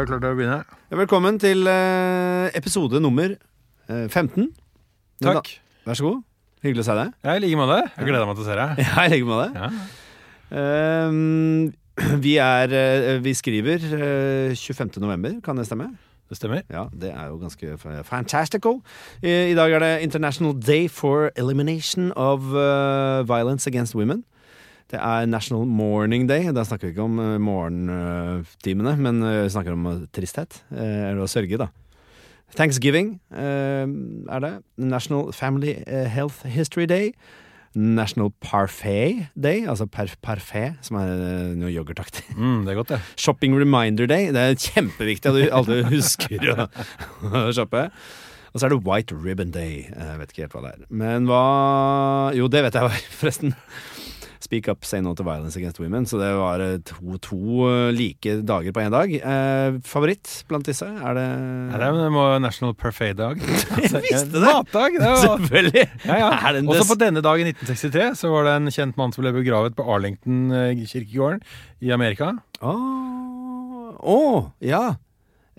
Er du klart til å begynne? Velkommen til eh, episode nummer eh, 15. Takk. Vær så god. Hyggelig å se deg. Jeg ligger med det. Jeg gleder meg til å se deg. Ja, jeg legger med deg. Ja. Eh, vi er eh, Vi skriver eh, 25. november, kan det stemme? Det stemmer. Ja, det er jo ganske fantastical. I, I dag er det International Day for Elimination of eh, Violence Against Women. Det er National Morning Day. Da snakker vi ikke om uh, morgentimene, men eh, vi snakker om eh, tristhet. eh, eller å sørge, da. Thanksgiving eh, er det. National Family eh, Health History Day. National Parfait Day, altså par parfait, som er eh, noe yoghurtaktig. Mm, det er godt, det. Shopping Reminder Day. Det er kjempeviktig at du aldri husker å, å shoppe. Og så er det White Ribbon Day. Jeg vet ikke helt hva det er. Men hva Jo, det vet jeg forresten. Speak Up, Say No to Violence Against Women. Så det var eh, to, to eh, like dager på én dag. Eh, favoritt blant disse? Er det Ja, det er må National Parfait-dag. Jeg visste det. Matdag! Det var... Selvfølgelig! Ja, ja. Det Også på denne dag i 1963 så var det en kjent mann som ble begravet på Arlington-kirkegården i Amerika. Å, å, ja.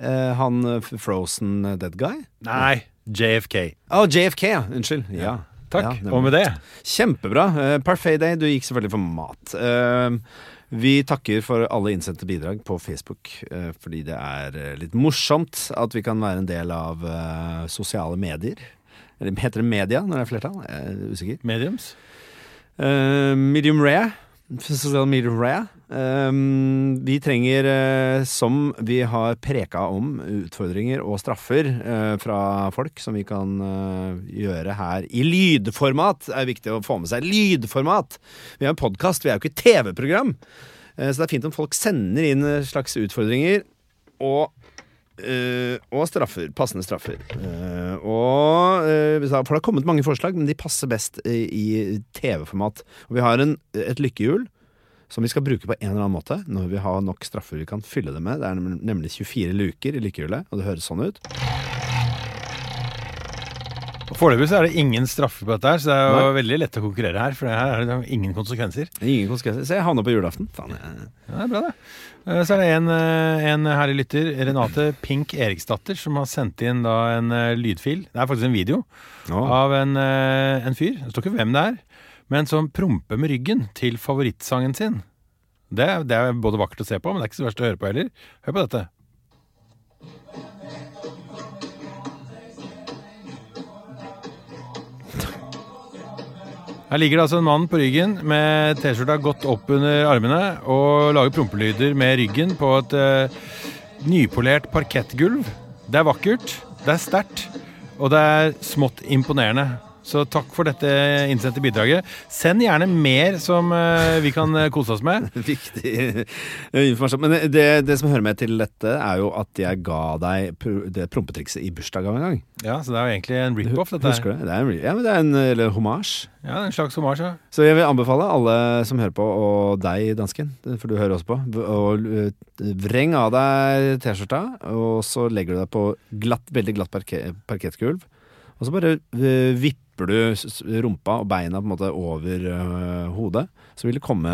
Eh, han eh, Frozen Dead Guy? Nei, JFK. Å, JFK, ja. Unnskyld. Ja. Takk. Ja, Og med det Kjempebra. Uh, Parfait Day, du gikk selvfølgelig for mat. Uh, vi takker for alle innsendte bidrag på Facebook, eh, fordi det er litt morsomt at vi kan være en del av sosiale medier. Eller heter det media når det er flertall? Jeg er usikker. Mediums. Medium rare. Social medier. Eh, vi trenger, uh, som vi har preka om, utfordringer og straffer uh, fra folk som vi kan uh, gjøre her i lydformat. Det er viktig å få med seg lydformat. Vi har en podkast, vi er jo ikke TV-program. Så det er fint om folk sender inn slags utfordringer og Eh, og straffer. Passende straffer. Uh, og eh, For det har kommet mange forslag, men de passer best i TV-format. Og vi har en, et lykkehjul som vi skal bruke på en eller annen måte når vi har nok straffer vi kan fylle det med. Det er nemlig 24 luker i lykkehjulet, og det høres sånn ut. Foreløpig så er det ingen straffer på dette, her, så det er jo Nei. veldig lett å konkurrere her. For det her er det ingen konsekvenser. Ingen konsekvenser. Se, jeg havna på julaften. Faen, jeg... Ja, det er bra, det. Eh, Så er det en, eh, en herlig lytter, Renate Pink Eriksdatter, som har sendt inn da en eh, lydfil. Det er faktisk en video Å. av en, en fyr. Det står ikke hvem det er, men som promper med ryggen til favorittsangen sin. Det, det er både vakkert å se på, men det er ikke så verst å høre på heller. Hør på dette. Her ligger det altså en mann på ryggen med T-skjorta godt opp under armene og lager prompelyder med ryggen på et uh, nypolert parkettgulv. Det er vakkert, det er sterkt, og det er smått imponerende. Så takk for dette innsendte bidraget. Send gjerne mer som eh, vi kan eh, kose oss med. Viktig eh, informasjon. Men det, det som hører med til dette, er jo at jeg ga deg det prompetrikset i bursdag av en gang. Ja, Så det er jo egentlig en rip-off, dette Husker her. du det? det er en, ja, men det er en eller, hommage. Ja, en slags hommage. Ja. Så jeg vil anbefale alle som hører på, og deg, dansken, for du hører også på, uh, vreng av deg T-skjorta, og så legger du deg på glatt, veldig glatt parke parkettgulv. Og så bare uh, vipper du rumpa og beina på en måte over uh, hodet. Så vil det komme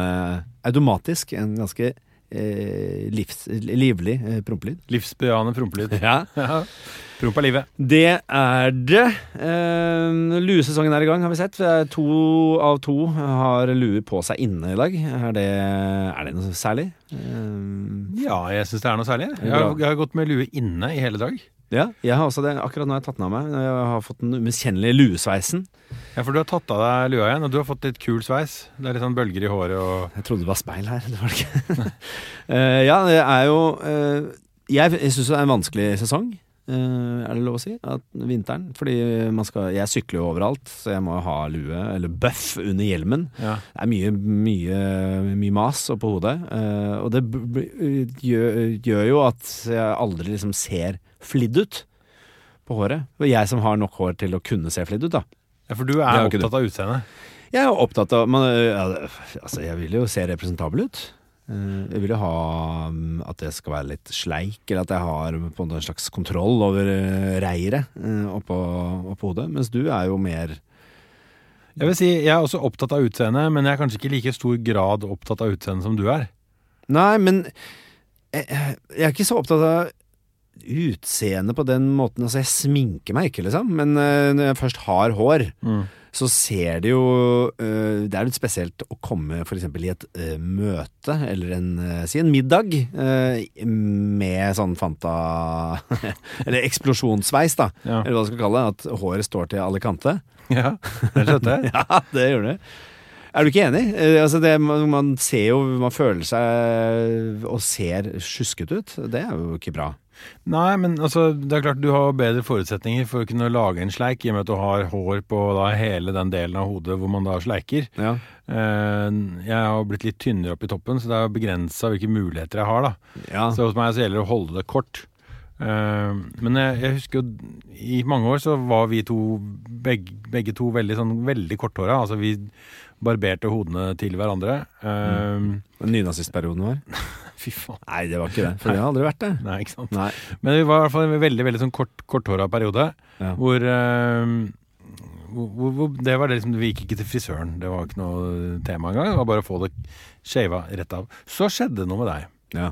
automatisk en ganske eh, livs, livlig eh, prompelyd. Livsbejaende prompelyd. Ja. Ja. Promp er livet. Det er det. Eh, luesesongen er i gang, har vi sett. To av to har lue på seg inne i dag. Er det, er det noe særlig? Eh, Ja, jeg syns det er noe særlig. Jeg har, jeg har gått med lue inne i hele dag. Ja, jeg har også det. Akkurat nå har jeg tatt den av meg. Jeg har fått den umiskjennelige luesveisen. Ja, for du har tatt av deg lua igjen, og du har fått litt kul sveis. Det er litt sånn bølger i håret og Jeg trodde det var speil her. Det var det ikke. uh, ja, det er jo uh, Jeg, jeg syns det er en vanskelig sesong. Uh, er det lov å si? At vinteren. Fordi man skal Jeg sykler jo overalt, så jeg må ha lue, eller bøff, under hjelmen. ja. Det er mye, mye, mye mas oppå hodet. Uh, og det gjør, gjør jo at jeg aldri liksom ser flidd ut på håret. Og jeg som har nok hår til å kunne se flidd ut, da. ja, for du Det er ikke opptatt av utseendet. Jeg er opptatt av man, Altså, jeg vil jo se representabel ut. Eh, Jeg vil jo ha mm, at jeg skal være litt sleik, eller at jeg har på en slags kontroll over eh, reiret oppå, oppå hodet. Mens du er jo mer Jeg vil si, jeg er også opptatt av utseendet, men jeg er kanskje ikke i like stor grad opptatt av utseendet som du er. Nei, men jeg, jeg er ikke så opptatt av utseende på den måten. Altså, jeg sminker meg ikke, liksom. Men uh, når jeg først har hår, Mm. så ser det jo uh, Det er litt spesielt å komme f.eks. i et uh, møte, eller en, si en middag, med sånn Fanta Eller eksplosjonssveis, da. Ja. Eller hva du skal kalle det. At håret står til alle kanter. ja, det skjønte jeg. Ja, det gjør det. Er du ikke enig? Altså det, man, ser jo Man føler seg og ser sjusket ut. Det er jo ikke bra. Nei, men altså, det er klart du har bedre forutsetninger for å kunne lage en sleik, i og med at du har hår på da, hele den delen av hodet hvor man da sleiker. Ja. Eh, jeg har blitt litt tynnere opp i toppen, så det er begrensa hvilke muligheter jeg har. da. ja. Så hos meg så gjelder det å holde det kort. Eh, men jeg, jeg husker jo i mange år så var vi to begge, begge to veldig sånn veldig korthåra. Altså vi barberte hodene til hverandre. Eh, Nynazistperioden vår? Fy faen. Nei, det var ikke det. For det har aldri vært det. Nei, ikke sant. Nei. Men vi var i hvert fall en veldig veldig sånn kort, korthåra periode. Ja. Hvor, eh, hvor, hvor, Det var det liksom Vi gikk ikke til frisøren. Det var ikke noe tema engang. Det var bare å få det shava rett av. Så skjedde det noe med deg. Ja.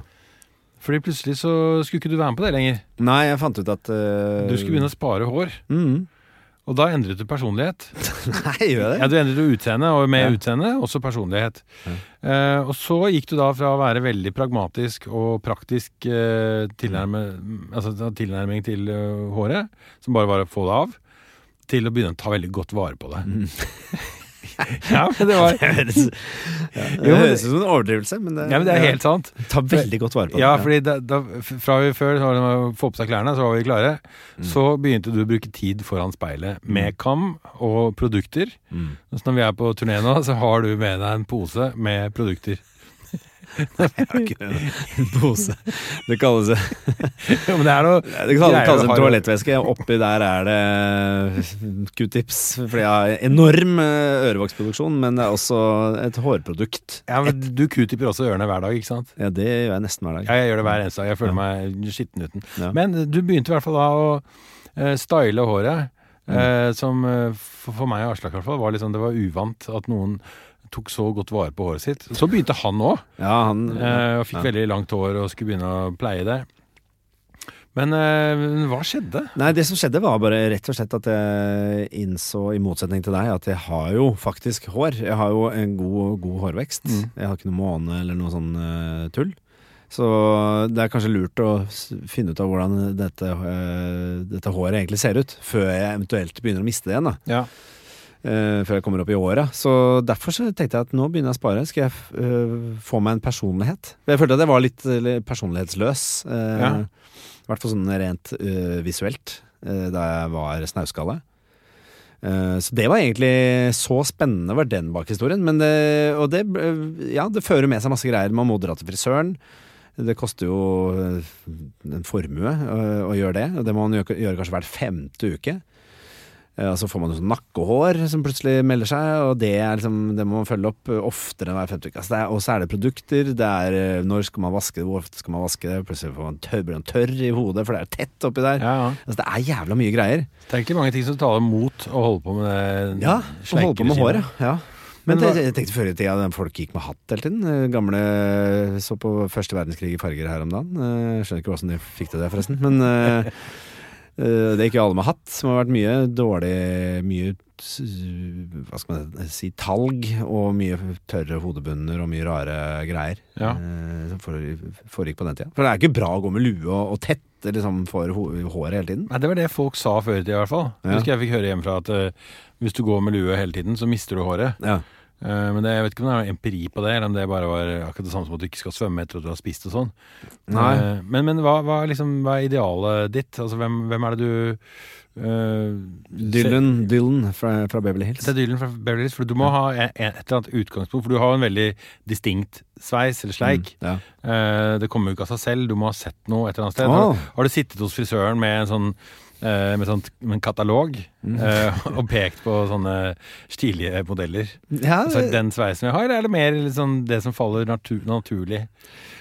Fordi plutselig så skulle ikke du være med på det lenger. Nei, jeg fant ut at uh... Du skulle begynne å spare hår. mm. Og da endret du personlighet. Nei, gjør det? Ja. Du endret utseende, og med Ja. utseende også personlighet. Ja. Eh, og så gikk du da fra å være veldig pragmatisk og praktisk eh, tilnærme, altså, tilnærming til uh, håret, som bare var å få det av, til å begynne å ta veldig godt vare på det. Mm. ja, det var Det høres, ut som en overdrivelse, men det, ja, men det er helt sant. Ta veldig godt vare på det. Ja, fordi da, da, fra vi før så var det få på seg klærne, så var vi klare. Så begynte du å bruke tid foran speilet med kam og produkter. Mm. Så når vi er på turné nå, så har du med deg en pose med produkter. En pose. Det kalles, Ja, men det er noe det kalles, en toalettveske toalettvæske. Oppi der er det q-tips. Fordi jeg har enorm eh, ørevoksproduksjon, men det er også et hårprodukt. Ja, men Du q-tipper også ørene hver dag, ikke sant? Ja, det gjør jeg nesten hver dag. Ja, jeg gjør det hver eneste dag. Jeg føler meg skitten uten. Ja. Men du begynte i hvert fall da å eh, style håret. Mm. eh, som for, for meg og Aslak i hvert fall var liksom, det var uvant at noen tok så godt vare på håret sitt. Så begynte han òg, Ja, han eh, og fikk Ja. veldig langt hår og skulle begynne å pleie det. Men eh, hva skjedde? Nei, det som skjedde var bare rett og slett at jeg innså, i motsetning til deg, at jeg har jo faktisk hår. Jeg har jo en god, god hårvekst. Mm. Jeg har ikke noe måne eller noe sånn uh, tull. Så det er kanskje lurt å finne ut av hvordan dette, uh, dette håret egentlig ser ut, før jeg eventuelt begynner å miste det igjen. da. Ja. Eh, før jeg kommer opp i åra. Så derfor så tenkte jeg at nå begynner jeg å spare. Skal jeg eh, få meg en personlighet? Jeg følte at jeg var litt eh, personlighetsløs. Ja. I hvert fall sånn rent visuelt, da jeg var snauskalle. Så det var egentlig så spennende var den bakhistorien. Men det, og det, ja, det fører med seg masse greier. Man må dra til frisøren. Det koster jo en formue å, å gjøre det, og det må man gjøre, gjøre kanskje hvert femte uke. Eh, Og så får man sånn nakkehår som plutselig melder seg, og det, er liksom, det må man følge opp eh, oftere enn hver femte uke. Altså Og så er det produkter, det er eh, når skal man vaske det, hvor ofte skal man vaske det, plutselig får man tørr, blir man tørr i hodet, for det er tett oppi der. Ja, ja. Altså det er jævla mye greier. Det er egentlig mange ting som taler mot å holde på med det Ja, å holde på med håret. Ja. Men Men jeg tenkte før i tida at folk gikk med hatt hele tiden. Gamle Så på første verdenskrig i farger her om dagen. Skjønner ikke hvordan de fikk til det, forresten. Men det er ikke alle med hatt, som har vært mye dårlig Mye hva skal man si talg og mye tørre hodebunner og mye rare greier. Ja. eh, Som foregikk på den tida. For det er ikke bra å gå med lue og, og tette liksom, for håret hele tiden. Nei, Det var det folk sa før i tida, i hvert fall. Ja. Husker jeg fikk høre hjemmefra at uh, hvis du går med lue hele tiden, så mister du håret. Ja. Eh, men det, jeg vet ikke om det er empiri på det, eller om det bare var akkurat det samme som at du ikke skal svømme etter at du har spist og sånn. Nei. Eh, men men hva, hva, liksom, hva er idealet ditt? Altså, hvem, hvem er det du uh, Dylan, Dylan fra, fra Beverly Hills. Det er Dylan fra Beverly Hills, for du må ha et, et eller annet utgangspunkt. For du har en veldig distinkt sveis eller sleik. Mm, ja. uh, det kommer jo ikke av seg selv, du må ha sett noe et eller annet sted. Oh. Har, har du sittet hos frisøren med en sånn med, sånt, med en katalog, Mm. eh, og pekt på sånne stilige modeller. Ja, Altså, den sveisen jeg har, eller er det mer liksom det som faller natur naturlig?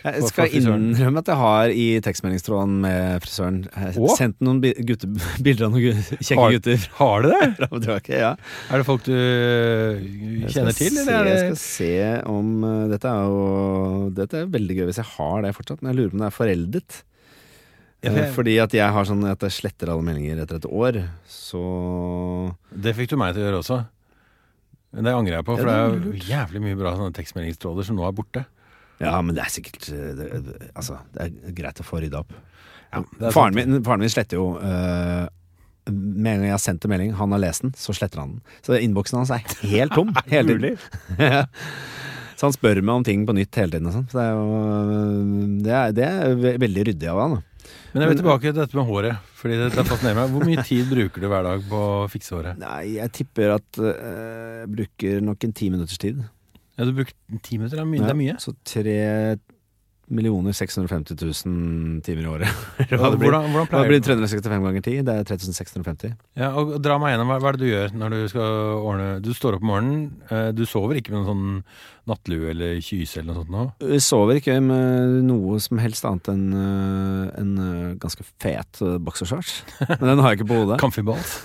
jeg for- skal for innrømme at jeg har i tekstmeldingstråden med frisøren eh, sendt noen gutte, bilder av noen kjekke Har- gutter. Har du det? Tilbake, ja. Er det folk du kjenner til, se, Jeg skal se om Dette er jo Dette er veldig gøy hvis jeg har det fortsatt, men jeg lurer på om det er foreldet. Ja, for Eh, jeg- Fordi at jeg har sånn at jeg sletter alle meldinger etter et år, så Det fikk du meg til å gjøre også. Men det angrer jeg på, for det er jo jævlig mye bra sånne tekstmeldingstråler som nå er borte. Ja, men det er sikkert eh, det, Altså, det er greit å få rydda opp. Ja, faren, min, faren min sletter jo uh, Med en gang jeg har sendt en melding, han har lest den, så sletter han den. Så innboksen hans er helt tom hele tiden. så han spør meg om ting på nytt hele tiden og sånn. Så det er det er, det er veldig ryddig av han. da. Men jeg vil tilbake til dette med håret. Fordi det, det fascinerer meg. Hvor mye tid bruker du hver dag på å fikse håret? Nei, jeg tipper at eh, jeg bruker nok en ti minutters tid. Ja, Du bruker ti minutter, det er mye. Det er mye. Så tre millioner 650 000 timer i året. Hva det blir. hvordan, hvordan pleier det blir du 365 ganger 10? Det er 3650. ja, og Dra meg gjennom. Hva, hva er det du gjør når du skal ordne Du står opp om morgenen. eh, Du sover ikke med noen sånn nattlue eller kyse eller noe sånt nå? Vi sover ikke med noe som helst annet enn øh, en øh, ganske fet øh, boksershorts. Men den har jeg ikke på hodet. Comfy balls?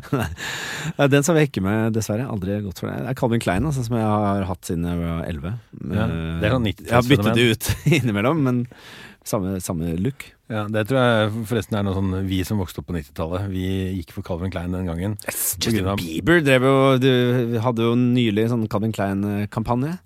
Den sover jeg ikke med, dessverre. Aldri gått for det. Det er Calvin Klein, altså, som jeg har hatt siden jeg var 11. Ja, det er sånn 90-tallsfenomen. Jeg har byttet det ut innimellom, men samme, samme look. Ja, Det tror jeg forresten er noe sånn vi som vokste opp på 90-tallet. Vi gikk for Calvin Klein den gangen. Yes, Justin Bieber drev jo, du, hadde jo nylig sånn Calvin Klein-kampanje.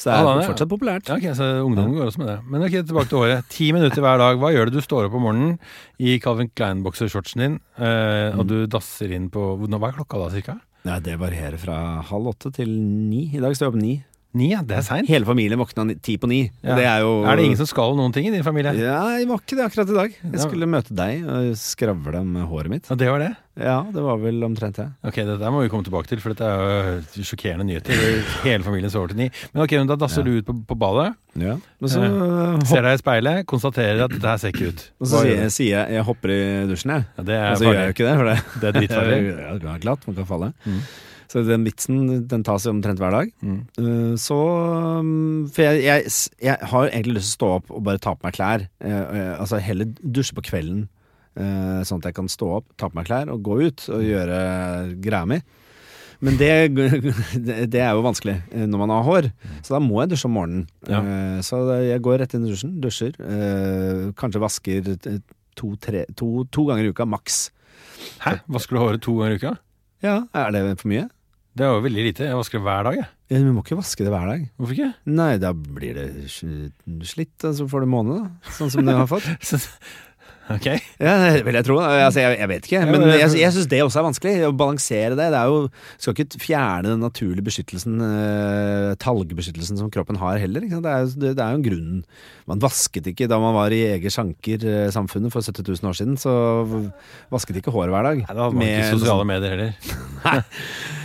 Så det er ja, fortsatt populært. Ja, ok, Så ungdommen går også med det. Men ok, tilbake til året. Ti minutter hver dag. Hva gjør du? Du står opp om morgenen i Calvin Klein-boksershortsen din, eh, og Mm. du dasser inn på Hva er klokka da, cirka? Ja, det varierer fra halv åtte til ni. I dag står jeg opp ni. Ni, ja. Det er seint. Hele familien våkna ti på ni. Ja. Det er jo Er det ingen som skal noen ting i din familie? Ja, jeg var ikke det akkurat i dag. Jeg skulle møte deg og skravle om håret mitt. Ja, det var det? Ja, det var vel omtrent det. Ok, det der må vi komme tilbake til, for dette er jo sjokkerende nyheter. Hele familien sover til ni. Men ok, da dasser Ja. du ut på, på badet, Ja. Men så, ser deg i speilet, konstaterer at dette her ser ikke ut. og så sier, jeg, sier jeg hopper i dusjen, jeg. Ja, det er Og så så gjør jeg jo ikke det, for det Det er dritfarlig. Ja, det er glatt, man kan falle. Mm. Så den vitsen den tas jo omtrent hver dag. Mm. Uh, Så um, For jeg, jeg, jeg har egentlig lyst til å stå opp og bare ta på meg klær. Eh, Altså heller dusje på kvelden, uh, sånn at jeg kan stå opp, ta på meg klær og gå ut og gjøre greia mi. Men det, det er jo vanskelig når man har hår, så da må jeg dusje om morgenen. Ja. Så jeg går rett inn i dusjen, dusjer. Kanskje vasker to, tre, to, to ganger i uka, maks. Hæ? Vasker du håret to ganger i uka? Ja, Er det for mye? Det er jo veldig lite. Jeg vasker det hver dag, jeg. Ja, Vi må ikke vaske det hver dag. Hvorfor ikke? Nei, da blir det slitt, og så får du måned, da. Sånn som du har fått. Ok. Ja, det vil jeg tro. Altså, jeg, jeg vet ikke. Men jeg, jeg syns det også er vanskelig. Å balansere det. Det er jo Skal ikke fjerne den naturlige beskyttelsen, eh, talgbeskyttelsen som kroppen har heller. Det, er, det, er jo en grunn. Man vasket ikke da man var i Eger Sanker-samfunnet for 70 000 år siden. Så vasket ikke håret hver dag. Nei, da hadde man Med ikke sosiale medier heller.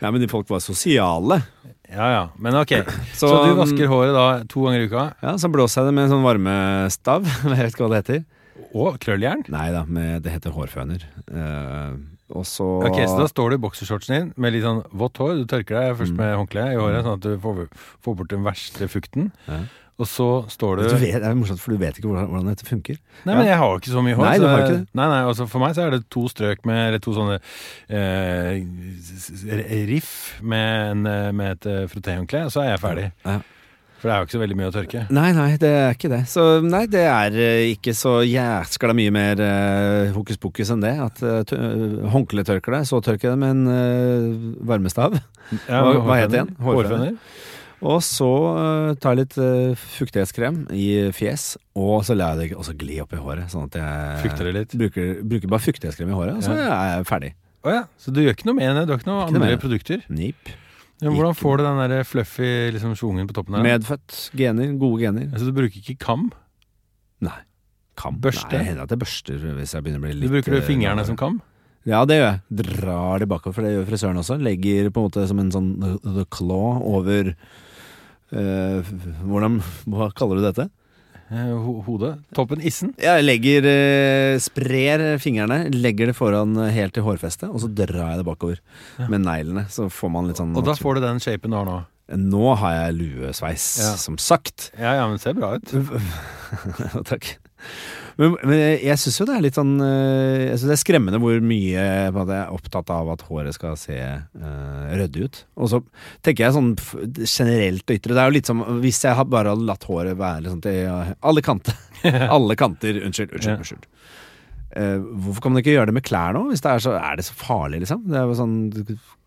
Ja, men de folk var sosiale. Ja ja, men ok. Så, Så, du vasker håret da to ganger i uka, Ja, Så blåser jeg det med en sånn varmestav. Jeg vet ikke hva det heter. og krølljern? Nei da, med, det heter hårføner. Uh, og så Ok, Så da står du i boksershortsen din med litt sånn vått hår. Du tørker deg først Mm. med håndkle i håret, sånn at du får, får bort den verste fukten. Ja. Og så står du du vet, Det er morsomt, for du vet ikke hvordan, hvordan dette funker. Nei, men jeg har jo ikke så mye hår. Nei, du har ikke det. Nei, nei, altså For meg så er det to strøk med Eller to sånne eh, riff med, en, eh, med et eh, frottéhåndkle, og så er jeg ferdig. Ja. For det er jo ikke så veldig mye å tørke. Nei, nei, det er ikke det. Så nei, det er eh, ikke så jæskla mye mer uh, hokus pokus enn det. At uh, håndkleet tørker det, så tørker jeg det med en uh, varmestav. Ja, Hva- hva heter det igjen? Hårføner. Og så uh, tar jeg litt uh, fuktighetskrem i fjes, og så lar jeg det også gli opp i håret. Sånn at jeg Fukter det litt? Bruker, bruker bare fuktighetskrem i håret, og så er jeg ferdig. Oh, ja, så du gjør ikke noe med det? Du har ikke noen noe andre produkter? Nip. Ja, hvordan får du den der fluffy liksom, schwungen på toppen her? Medfødt. Gener. Gode gener. Altså, du bruker ikke kam? Nei. Kam. Børste? Nei, det hender at jeg børster hvis jeg begynner å bli Du bruker du eh, fingrene lavere. som kam? Ja, det gjør jeg. Drar det bakover, for det gjør frisøren også. Legger på en måte som en sånn the, claw over eh, Hvordan Hva kaller du dette? eh, hodet. Toppen issen. Jeg legger eh, Sprer fingrene, legger det foran eh, helt til hårfestet, og så drar jeg det bakover med neglene. Så får man litt sånn Og da får du den shapen du har nå. Nå har jeg luesveis, Ja. som sagt. Ja, ja, men det ser bra ut. Takk. Men, men jeg, syns jo det er litt sånn eh, Jeg synes det er skremmende hvor mye jeg er opptatt av at håret skal se uh, ryddig ut. Og så tenker jeg sånn generelt ytre. Det er jo litt som hvis jeg bare hadde latt håret være sånn til eh, alle kanter. alle kanter. Unnskyld, unnskyld. Ja. unnskyld. Eh, hvorfor kan man ikke gjøre det med klær nå? Hvis det er, så, er det så farlig, liksom? Det er jo sånn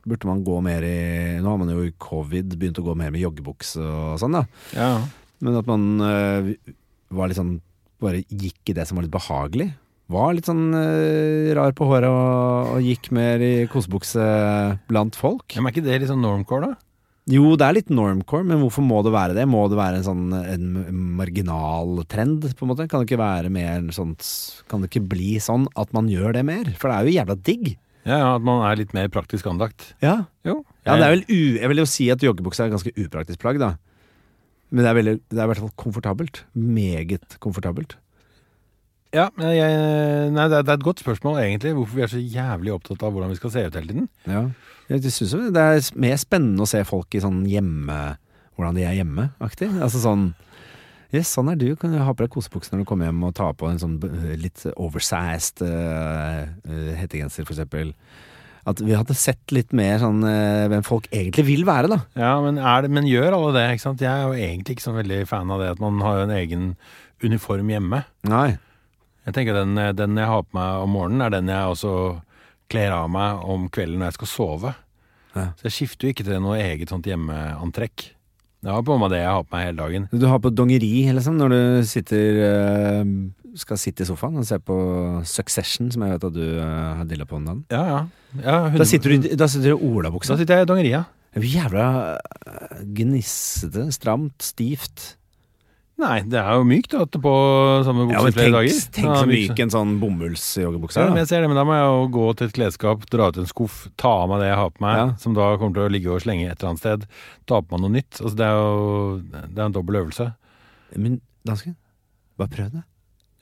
Burde man gå mer i Nå har man jo i covid begynt å gå mer med joggebukse og sånn, da. Ja. Men at man uh, var litt sånn Bare gikk i det som var litt behagelig. Var litt sånn uh, rar på håret og, og gikk mer i kosebukse blant folk. ja. Men er ikke det litt sånn normcore, da? Jo, det er litt normcore, men hvorfor må det være det? Må det være en sånn en marginal trend, på en måte? Kan det ikke være mer sånt Kan det ikke bli sånn at man gjør det mer? For det er jo jævla digg. Ja, ja, At man er litt mer praktisk anlagt. Ja. Jo. Ja, det er vel u jeg vil jo si at joggebukse er et ganske upraktisk plagg, da. Men det er, veldig, det er i hvert fall komfortabelt. Meget komfortabelt. Ja, jeg, nei, det er, det er et godt spørsmål, egentlig. Hvorfor vi er så jævlig opptatt av hvordan vi skal se ut hele tiden. Ja. Jeg synes det er mer spennende å se folk i sånn hjemme Hvordan de er hjemme-aktig. Altså sånn Yes, sånn er du. Kan du ha på deg kosebukse når du kommer hjem og ta på en sånn eh, litt oversized eh, eh, hettegenser, for eksempel. At vi hadde sett litt mer sånn eh, hvem folk egentlig vil være, da. Ja, men, er det, men gjør alle det? ikke sant? Jeg er jo egentlig ikke så veldig fan av det at man har en egen uniform hjemme. Nei. Jeg tenker den, den jeg har på meg om morgenen, er den jeg også kler av meg om kvelden når jeg skal sove. Ja. Så jeg skifter jo ikke til noe eget sånt hjemmeantrekk. Jeg har på meg det jeg har på meg hele dagen. Du har på dongeri liksom, når du sitter eh, skal sitte i sofaen og se på Succession, som jeg vet at du eh, har dilla på om dagen. Ja, ja. ja Da sitter du, i- da sitter du i Da sitter jeg i er Jævla eh, gnissete, stramt, stivt. Nei, det er jo mykt å ha på samme bukse Ja, men flere tenk, dager. tenk så myk- myk en sånn bomullsjoggebukse Ja, er. men da. jeg ser det, men da må jeg jo gå til et klesskap, dra ut en skuff, ta av meg det jeg har på meg, Ja. som da kommer til å ligge og slenge et eller annet sted. Ta på meg noe nytt. Altså, det er jo det er en dobbel øvelse. Men dansken, bare prøv det.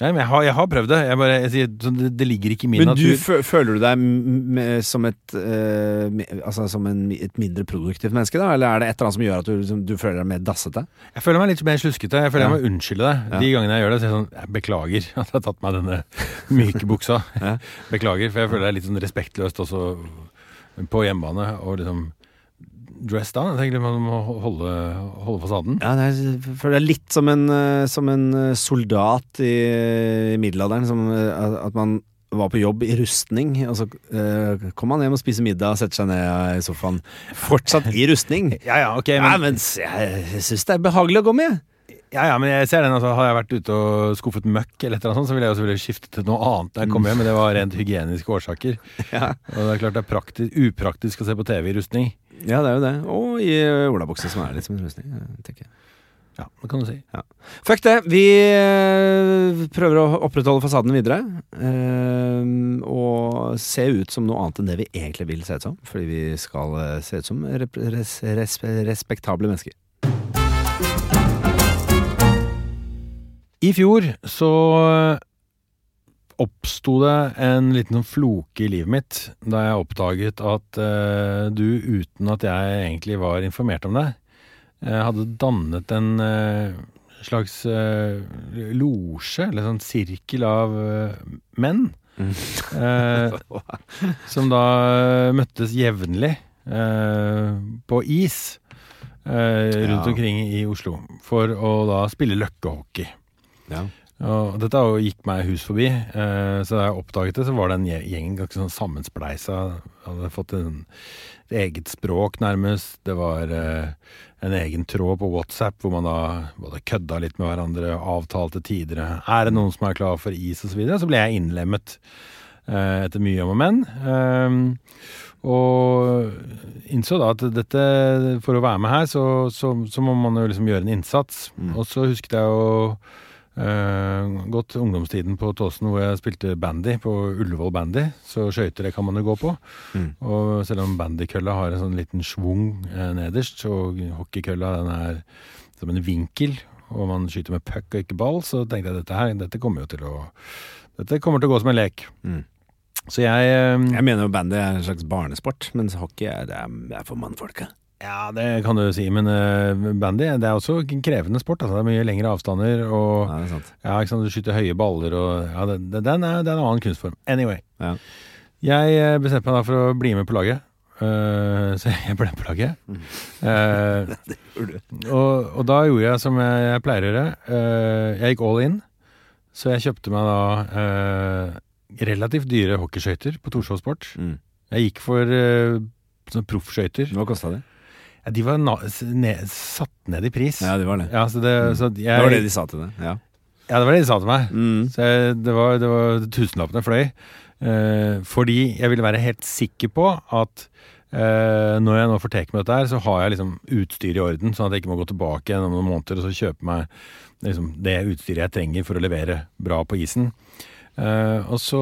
Ja, men jeg har, jeg har prøvd det. Jeg bare, jeg det, det ligger ikke i min Men du, natur. fø- føler du deg som, et, uh, altså, som en, et mindre produktivt menneske, da? Eller er det et eller annet som gjør at du, som, du føler deg mer dassete? Jeg føler meg litt mer sluskete. Jeg føler Ja. jeg må unnskylde det. Ja. De gangene jeg gjør det, så er jeg sånn Jeg beklager at jeg har tatt meg denne myke buksa. Beklager, for jeg føler det er litt sånn respektløst også på hjemmebane og liksom dress down. Jeg tenker man må holde, holde fasaden. Ja, det er, for det er litt som en, eh, som en eh, soldat i, i middelalderen. Som, eh, at man var på jobb i rustning, og så uh, kom man hjem og spiser middag og setter seg ned i sofaen. Fortsatt i rustning. Ja, ja, ok, Ja, men, men jeg, jeg syns det er behagelig å gå med. ja, ja, men jeg ser den. Altså, har jeg vært ute og skuffet møkk, eller et eller annet sånt, så ville jeg jo selvfølgelig skiftet til noe annet jeg kom hjem, men det var rent hygieniske årsaker. Ja. Og det er klart det er praktisk, upraktisk å se på TV i rustning. Ja, det er jo det. Og i olabukse, som er litt som en rustning. eh, tenker jeg. Ja, det kan du si. Fuck det. Vi eh, prøver å opprettholde fasaden videre. eh, og se ut som noe annet enn det vi egentlig vil se ut som. Fordi vi skal eh, se ut som rep res res respektable mennesker. I fjor så oppsto det en liten sånn floke i livet mitt da jeg oppdaget at eh, du, uten at jeg egentlig var informert om det, eh, hadde dannet en eh, slags eh, losje, eller sånn sirkel av eh, menn, eh, som da møttes jevnlig eh, på is eh, rundt Ja. omkring i Oslo for å da spille løkkehockey. Ja. Og dette gikk meg hus forbi, eh, så da jeg oppdaget det, så var det en gjeng ganske sånn sammenspleisa. Hadde fått en, et eget språk, nærmest. Det var eh, en egen tråd på WhatsApp hvor man da både kødda litt med hverandre, avtalte tider. Er det noen som er klar for is, osv.? Så, videre? så ble jeg innlemmet eh, etter mye om og men. Ehm, og innså da at dette, for å være med her, så, så, så må man jo liksom gjøre en innsats. Mm. Og så husket jeg jo eh, gått ungdomstiden på Tåsen hvor jeg spilte bandy på Ullevål Bandy. Så skøyter det kan man jo gå på. Mm. Og selv om bandykølla har en sånn liten schwung eh, nederst, så hockeykølla den er som en vinkel. og man skyter med puck og ikke ball, så tenkte jeg dette her, dette kommer jo til å Dette kommer til å gå som en lek. Mm. Så jeg eh, Jeg mener jo bandy er en slags barnesport, mens hockey er, det er, det er for mannfolka. Ja, det kan du si, men uh, bandy det er også en krevende sport. Altså, det er mye lengre avstander, og Ja, det er sant. ja, ikke sant, du skyter høye baller, og ja, det, det, den er, det er en annen kunstform. Anyway. Ja. Jeg eh, bestemte meg da for å bli med på laget. Uh, så jeg ble på laget. Uh, og, og da gjorde jeg som jeg, jeg pleier å gjøre. Uh, jeg gikk all in. Så jeg kjøpte meg da relativt dyre hockeyskøyter på Torshov Sport. Mm. Jeg gikk for uh, proffskøyter. Hva kosta det? Ja, de var ned, satt ned i pris. Ja, det var det. Ja, så det, så jeg, Det var det de sa til deg. Ja. Ja, det var det de sa til meg. Mm. Så jeg, det, var, det var tusenlappene fløy. Eh, fordi jeg ville være helt sikker på at eh, når jeg nå får take med dette her, så har jeg liksom utstyr i orden, sånn at jeg ikke må gå tilbake om noen måneder og så kjøpe meg liksom, det utstyret jeg trenger for å levere bra på isen. Eh, og så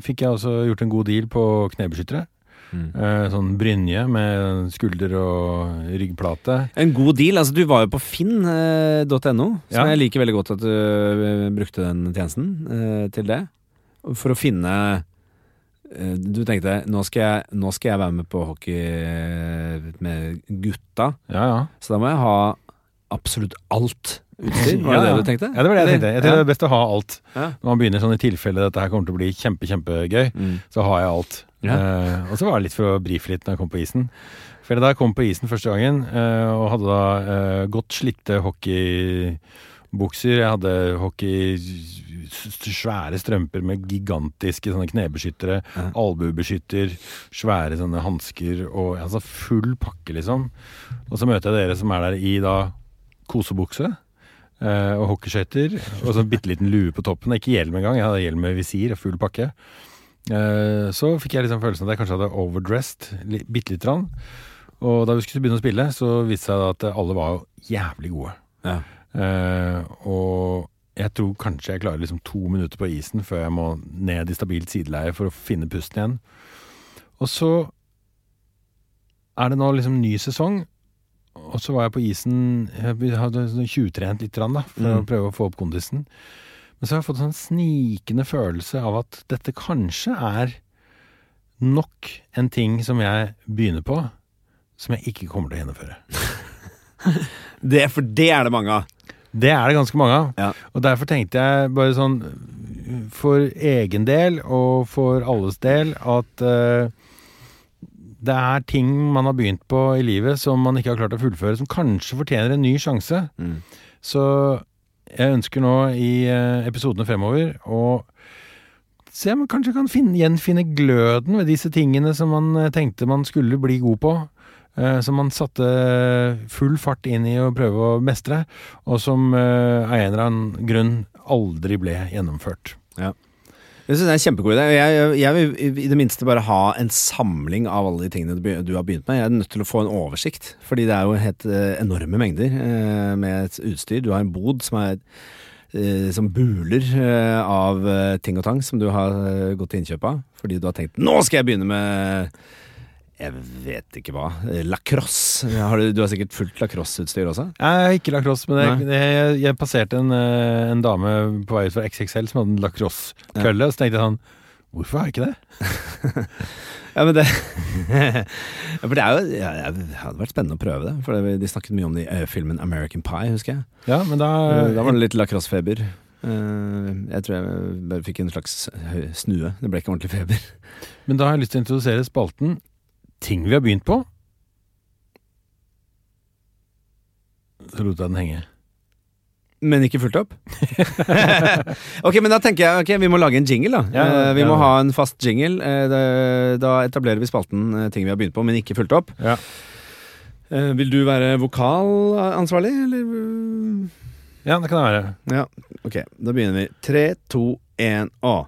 fikk jeg også gjort en god deal på knebeskyttere. Mm. Eh, sånn brynje med skulder og ryggplate. En god deal. altså Du var jo på finn.no, som Ja. jeg liker veldig godt at du eh, brukte den tjenesten eh, til det. For å finne eh, Du tenkte nå skal, jeg, nå skal jeg være med på hockey eh, med gutta, Ja, ja. så da må jeg ha absolutt alt utstyr. Var det Ja, det du tenkte? Ja, det var det jeg tenkte. Jeg tenkte Ja. det er best å ha alt. Når man begynner sånn i tilfelle dette her kommer til å bli kjempe, kjempegøy, Mm. så har jeg alt. Eh, og så var det litt for å brife litt når jeg kom på isen. For da jeg kom på isen første gangen, eh, og hadde da eh, godt slitte hockeybukser, jeg hadde hockey svære strømper med gigantiske sånne knebeskyttere, Ja. albuebeskytter, svære sånne hansker og altså full pakke, liksom. Og så møter jeg dere som er der i da kosebukse. Eh, og hockeyskøyter og så en bitte liten lue på toppen. Ikke hjelm engang, jeg hadde hjelm med visir og full pakke. Eh, så fikk jeg liksom følelsen at jeg kanskje hadde overdressed bitte lite grann. Og da vi skulle begynne å spille, så viste det seg at alle var jævlig gode. Ja. Eh, og jeg tror kanskje jeg klarer liksom to minutter på isen før jeg må ned i stabilt sideleie for å finne pusten igjen. Og så er det nå liksom ny sesong, og så var jeg på isen Jeg hadde sånn tjuvtrent litt da, for Mm. å prøve å få opp kondisen. Men så har jeg fått en sånn snikende følelse av at dette kanskje er nok en ting som jeg begynner på, som jeg ikke kommer til å gjennomføre. Det, for det er det mange av. Det er det ganske mange av. Ja. Og derfor tenkte jeg bare sånn for egen del og for alles del at eh, det er ting man har begynt på i livet som man ikke har klart å fullføre, som kanskje fortjener en ny sjanse. Mm. Så jeg ønsker nå i eh, episodene fremover å se om man kanskje kan finne, gjenfinne gløden ved disse tingene som man eh, tenkte man skulle bli god på. eh, Som man satte full fart inn i å prøve å mestre, og som av en eller annen grunn aldri ble gjennomført. Jeg synes det er en kjempegod idé. Jeg, jeg, vil i det minste bare ha en samling av alle de tingene du, du har begynt med. Jeg er nødt til å få en oversikt, fordi det er jo helt eh, enorme mengder eh, med et utstyr. Du har en bod som er eh, som buler av ting og tang som du har gått til innkjøp av. Fordi du har tenkt 'nå skal jeg begynne med' jeg vet ikke hva. Lacrosse. Har du, du har sikkert fullt lacrosseutstyr også? Jeg har ikke lacrosse, men jeg, jeg, jeg passerte en, eh, en dame på vei ut fra XXL som hadde en lacrosse-kølle, og så tenkte jeg sånn Hvorfor har jeg ikke det? Ja, men det For det er jo ja, Det hadde vært spennende å prøve det. For de snakket mye om det i eh, filmen American Pie, husker jeg. Ja, men da, Eh, da var det litt lacrossefeber. Jeg tror jeg bare fikk en slags snue. Det ble ikke ordentlig feber. Men da har jeg lyst til å introdusere spalten Ting vi har begynt på. Så lot jeg den henge. Men ikke fulgt opp? ok, men da tenker jeg ok, vi må lage en jingle, da. Ja, Eh, vi må ha en fast jingle. Eh, da etablerer vi spalten eh, ting vi har begynt på, men ikke fulgt opp. Ja. Vil du være vokalansvarlig, eller? Ja, det kan det være. Ja, ok. Da begynner vi. Tre, to, én og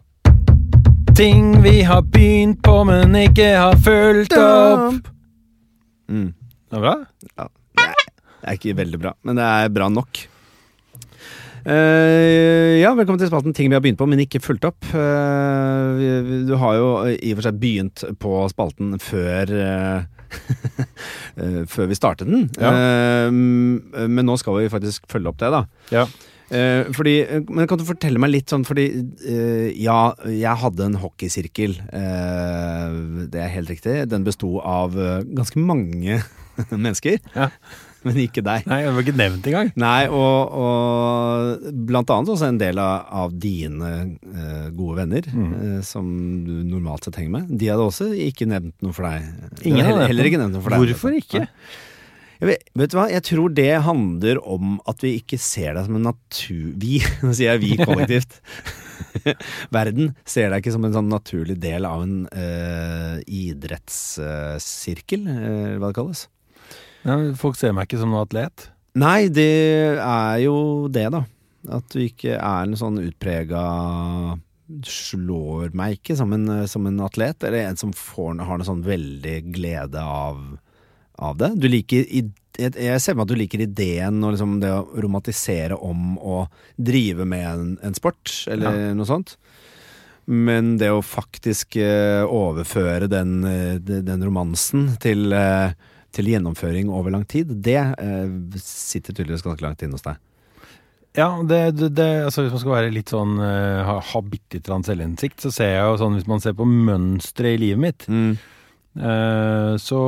Ting vi har begynt på, men ikke har fulgt opp. Mm. Det er bra? Ja, Det er ikke veldig bra, men det er bra nok. Uh, ja, velkommen til spalten Ting vi har begynt på, men ikke fulgt opp. Uh, du har jo i og for seg begynt på spalten før eh, eh, Før vi startet den. Ja. Eh, men nå skal vi faktisk følge opp det, da. Ja. Eh, fordi, men kan du fortelle meg litt sånn, fordi eh, ja, jeg hadde en hockeysirkel. eh, det er helt riktig. Den besto av eh, ganske mange mennesker. Ja. Men ikke deg. Nei, det var ikke nevnt engang. Nei, og, og blant annet også en del av, av dine eh, gode venner, Mm. eh, som du normalt sett henger med. De hadde også ikke nevnt noe for deg. Ingen heller, heller ikke nevnt noe for deg. Hvorfor ikke? Jeg vet, vet du hva, jeg tror det handler om at vi ikke ser deg som en natur... Vi, nå sier jeg vi kollektivt. Verden ser deg ikke som en sånn naturlig del av en uh, idrettssirkel, eh, hva det kalles. Ja, folk ser meg ikke som noen atlet. Nei, det er jo det, da. At du ikke er en sånn utprega Slår meg ikke som en, som en atlet, eller en som får, har noe sånn veldig glede av, av det. Du liker jeg, ser meg at du liker ideen og liksom det å romantisere om å drive med en, en sport, eller noe sånt. Men det å faktisk eh, overføre den, eh, den romansen til, eh, til gjennomføring over lang tid, det sitter tydeligvis ganske langt inne hos deg. Ja, det, det, det, altså hvis man skal være litt sånn ha, ha bitte litt selvinnsikt, så ser jeg jo sånn hvis man ser på mønsteret i livet mitt, eh, så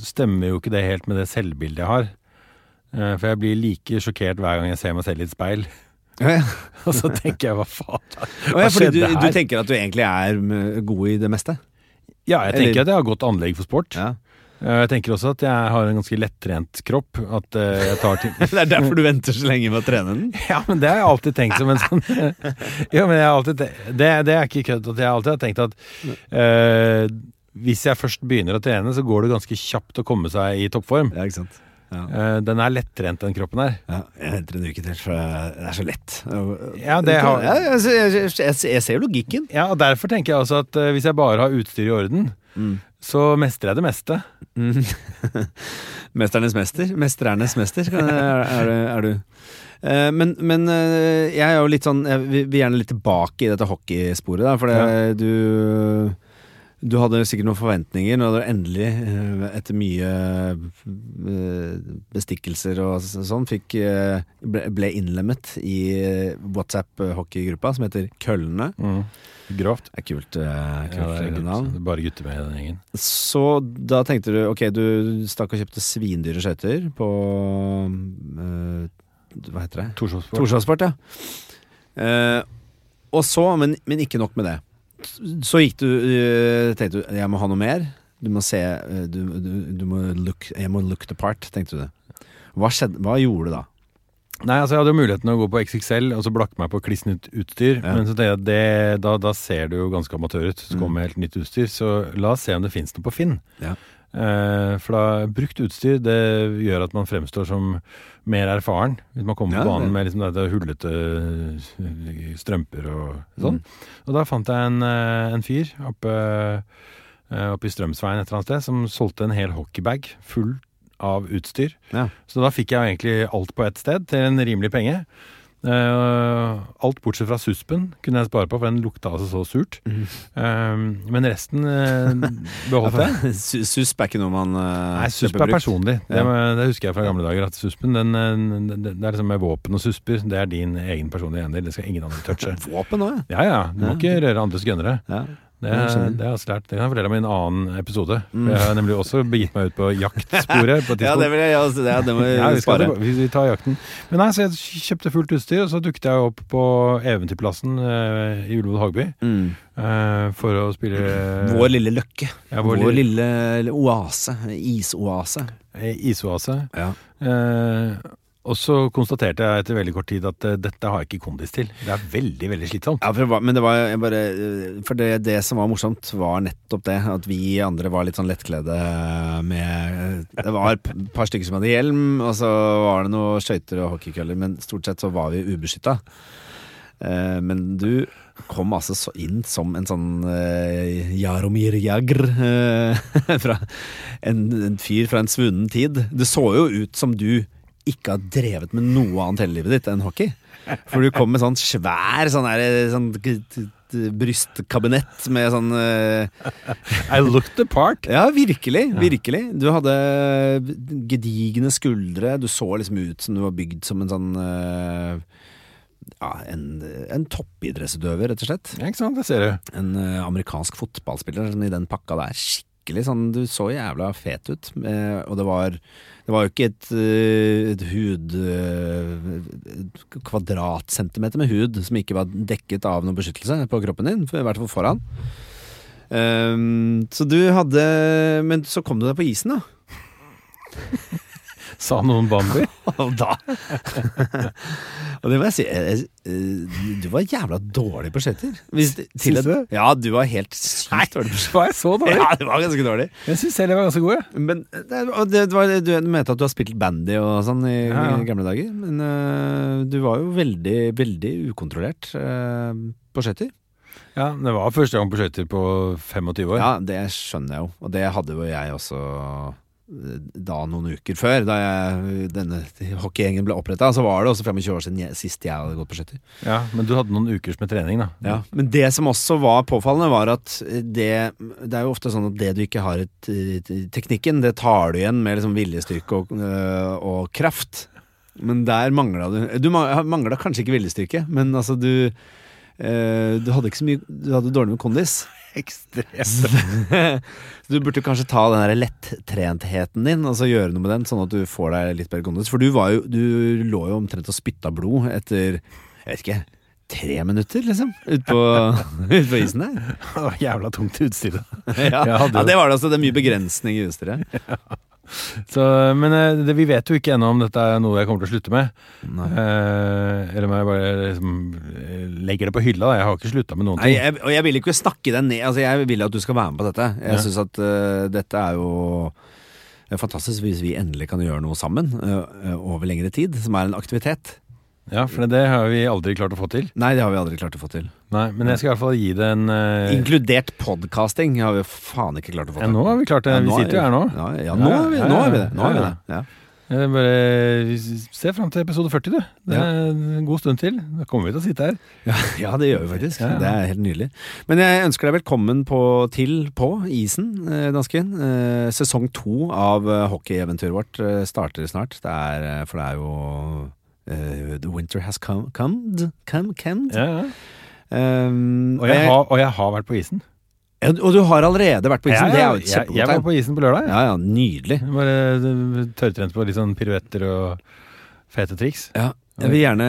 stemmer jo ikke det helt med det selvbildet jeg har. Eh, for jeg blir like sjokkert hver gang jeg ser meg selv i et speil. Ja, ja. Og så tenker jeg hva faen Hva ja, fordi du, skjedde du tenker at du egentlig er mm, god i det meste? Ja, jeg Eller- tenker at jeg har godt anlegg for sport. Ja. Eh, Jeg tenker også at jeg har en ganske lettrent kropp. At eh, jeg tar ting Det er derfor du venter så lenge med å trene den? Ja, men det har jeg alltid tenkt som en sånn Ja, men jeg har alltid det, det er ikke kødd. At jeg alltid har tenkt at eh, hvis jeg først begynner å trene, så går det ganske kjapt å komme seg i toppform. Ja, ikke sant? Ja. Eh, den er lettrent, den kroppen her. Ja, jeg henter en uke til, for det er så lett. Ja, det har- jeg, jeg, jeg, jeg, ser logikken. Ja, og Derfor tenker jeg også at eh, hvis jeg bare har utstyr i orden, Mm. så mestrer jeg det meste. Mm. Mesternes mester. Mesterernes mester er, er, du- er du. Eh, Men, men jeg er jo litt sånn Jeg vil gjerne litt tilbake i dette hockeysporet. Da, for det, du Du hadde sikkert noen forventninger når du endelig, eh, etter mye eh, bestikkelser og sånn, fikk, eh, ble, innlemmet i WhatsApp-hockeygruppa som heter Køllene. Grovt. Det er kult, kult Ja, bare gutter med i den gjengen. Så da tenkte du Ok, du stakk og kjøpte svindyre skøyter på Hva heter det? Torshovssport. Torsdagsport, ja. Eh, og så, men, men ikke nok med det. Så gikk du eh, Tenkte du jeg må ha noe mer. Du må se eh, du, du, du må look, Jeg må look the part, tenkte du. Hva skjedde? Hva gjorde du da? Nei, altså Jeg hadde jo muligheten å gå på XXL og så blakke meg på kliss nytt utstyr. Ja. Men så det, det, da, da ser du jo ganske amatør ut. Så Mm. kommer helt nytt utstyr. Så la oss se om det fins noe på Finn. Ja. Eh, for da brukt utstyr det gjør at man fremstår som mer erfaren. Hvis man kommer Ja, på banen det- med liksom dette hullete eh, strømper og sånn. Mm. Og da fant jeg en, eh, en fyr oppe, oppe i Strømsveien et eller annet sted som solgte en hel hockeybag full av utstyr. Ja. Så da fikk jeg egentlig alt på ett sted til en rimelig penge. Eh, alt bortsett fra suspen kunne jeg spare på, for den lukta altså så surt. Mm. Uh, men resten uh, beholdt jeg. Susp er ikke noe man uh, Nei, susp er personlig. Det, Ja. det husker jeg fra gamle dager. At suspen, den, den, det, det er liksom med våpen og susper. Det er din egen personlige eiendel. Det skal ingen andre touche. Våpen òg, Ja ja, du må Ja. ikke røre andres gunnere. ja. Det, det har jeg lært. Det kan jeg fortelle om i en annen episode. Mm. For Jeg har nemlig også begitt meg ut på jaktsporet på ja, det vil jeg også, ja, det må vi Ja, vi, spare. tilba- vi, tar jakten. Men nei, så jeg kjøpte fullt utstyr, og så dukket jeg opp på Eventyrplassen eh, i Ullevål Hagby Mm. eh, for å spille Vår lille løkke. ja, Vår, vår, lille lille oase. Isoase. isoase. Ja. Eh, og så konstaterte jeg etter veldig kort tid at uh, dette har jeg ikke kondis til. Det er veldig, veldig slitsomt. Ja, for det men det var bare For det, det som var morsomt, var nettopp det. At vi andre var litt sånn lettkledde med Det var et par stykker som hadde hjelm, og så var det noen skøyter og hockeykøller, men stort sett så var vi ubeskytta. Uh, men du kom altså så inn som en sånn uh, Jaromir Jagr. uh, fra en, en fyr fra en svunnen tid. Det så jo ut som du ikke har drevet med noe annet hele livet ditt enn hockey. For du kom med sånn svær sånn, der, sånn brystkabinett med sånn uh, I looked the part. Ja, virkelig. Virkelig. Du hadde gedigne skuldre. Du så liksom ut som du var bygd som en sånn uh, Ja, en, en toppidrettsutøver, rett og slett. Ja, ikke sant, det ser du. En uh, amerikansk fotballspiller som i den pakka der. Skikkelig sånn Du så jævla fet ut. Eh, og det var Det var jo ikke et, eh, et hud eh, et Kvadratcentimeter med hud som ikke var dekket av noe beskyttelse på kroppen din, i hvert fall foran. Um, så du hadde Men så kom du deg på isen, da. Sa noen Bambi? Og da Og det må jeg si eh, eh, Du var jævla dårlig på skøyter. Syns du? Ja, du var helt sykt dårlig på skøyter. Var jeg så dårlig? Ja, det var ganske dårlig. Jeg syns selv jeg var ganske god, jeg. Men det, det, det var, du mente at du har spilt bandy og sånn i, Ja, ja. i gamle dager. Men uh, du var jo veldig, veldig ukontrollert uh, på skøyter. Ja, Det var første gang på skøyter på 25 år. Ja, det skjønner jeg jo. Og det hadde jo jeg også da noen uker før. Da jeg, denne hockeygjengen ble oppretta, så var det også 25 år siden jeg, sist jeg hadde gått på skøyter. Ja, Men du hadde noen ukers med trening, da. Ja, men det som også var påfallende, var at det Det er jo ofte sånn at det du ikke har i teknikken, det tar du igjen med liksom viljestyrke og, øh, og kraft. Men der mangla du Du mangla kanskje ikke viljestyrke, men altså du øh, Du hadde ikke så mye Du hadde dårlig med kondis. Ekstremt. Du burde kanskje ta den der lettrentheten din og så gjøre noe med den, sånn at du får deg litt bedre kondis. For du, var jo, du lå jo omtrent og spytta blod etter Jeg vet ikke tre minutter, liksom, utpå ut på isen der. Det var jævla tungt utstyr. Ja, ja det var det også. Det er mye begrensning i utstyret. Så, men eh, det, vi vet jo ikke ennå om dette er noe jeg kommer til å slutte med. Eh, eller om jeg bare liksom, eh, legger det på hylla. Jeg har ikke slutta med noen Nei, ting. jeg, og jeg vil ikke snakke deg ned. Altså, jeg vil at du skal være med på dette. Jeg Ja. synes at uh, dette er jo det er fantastisk hvis vi endelig kan gjøre noe sammen øh, over lengre tid, som er en aktivitet. Ja, For det har vi aldri klart å få til. Nei, det har vi aldri klart å få til. Nei, Men jeg skal i hvert fall gi det en uh... Inkludert podcasting har vi faen ikke klart å få ja, til. Nå har vi klart det. Ja, vi er- sitter jo her nå. Ja, ja, nå har vi, nå har vi det. Nå har vi Ja, det. Ja. Jeg bare Se fram til episode 40, du. Det er en god stund til. Da kommer vi til å sitte her. Ja, ja, det gjør vi faktisk. Ja, ja. Det er helt nydelig. Men jeg ønsker deg velkommen på, til på isen, eh, dansken. Eh, sesong to av eh, hockeyeventyret vårt eh, starter snart. Det er, eh, for det er jo eh, The winter has come, come, come, come. Ja, ja. Um, Og, jeg har, og jeg har vært på isen. ja, og du har allerede vært på isen. Ja, det ja, jeg, jeg var på isen på lørdag. Ja, ja, nydelig. Bare eh, tørrtrent på litt sånn piruetter og fete triks. Ja. Jeg vil, gjerne,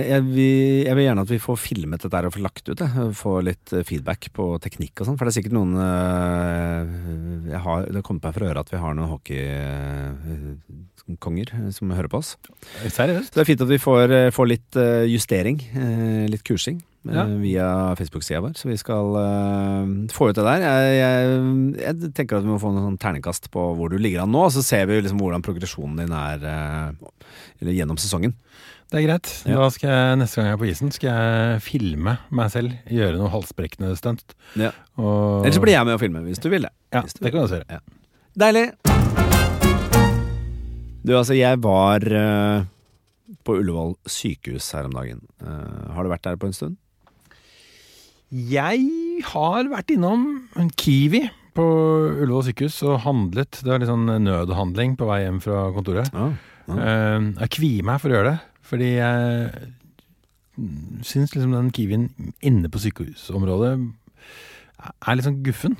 jeg, vil, jeg vil gjerne at vi får filmet dette her og få lagt ut det. Få litt eh, feedback på teknikk og sånn. For det er sikkert noen eh, jeg har, Det har kommet meg for øre at vi har noen hockeykonger som hører på oss. Seriøst? Så det er fint at vi får, eh, får litt eh, justering, eh, litt kursing, eh, Ja. via Facebook-sida vår. Så vi skal eh, få ut det der. Jeg, jeg, jeg tenker at vi må få noen sånn terningkast på hvor du ligger an nå, så ser vi liksom hvordan progresjonen din er eh, eller gjennom sesongen. Det er greit. Ja. Da skal jeg neste gang jeg er på isen, skal jeg filme meg selv. Gjøre noe halsbrekkende stunt. Ja. Og... Ellers så blir jeg med å filme, hvis du vil det. Ja, du det kan du også gjøre. Deilig! Du, altså, jeg var eh, på Ullevål sykehus her om dagen. Eh, har du vært der på en stund? Jeg har vært innom en Kiwi på Ullevål sykehus og handlet. Det var litt sånn nødhandling på vei hjem fra kontoret. Ja. Ja. Eh, Jeg kvier meg for å gjøre det, fordi jeg syns liksom den Kiwien inne på sykehusområdet er litt sånn guffen.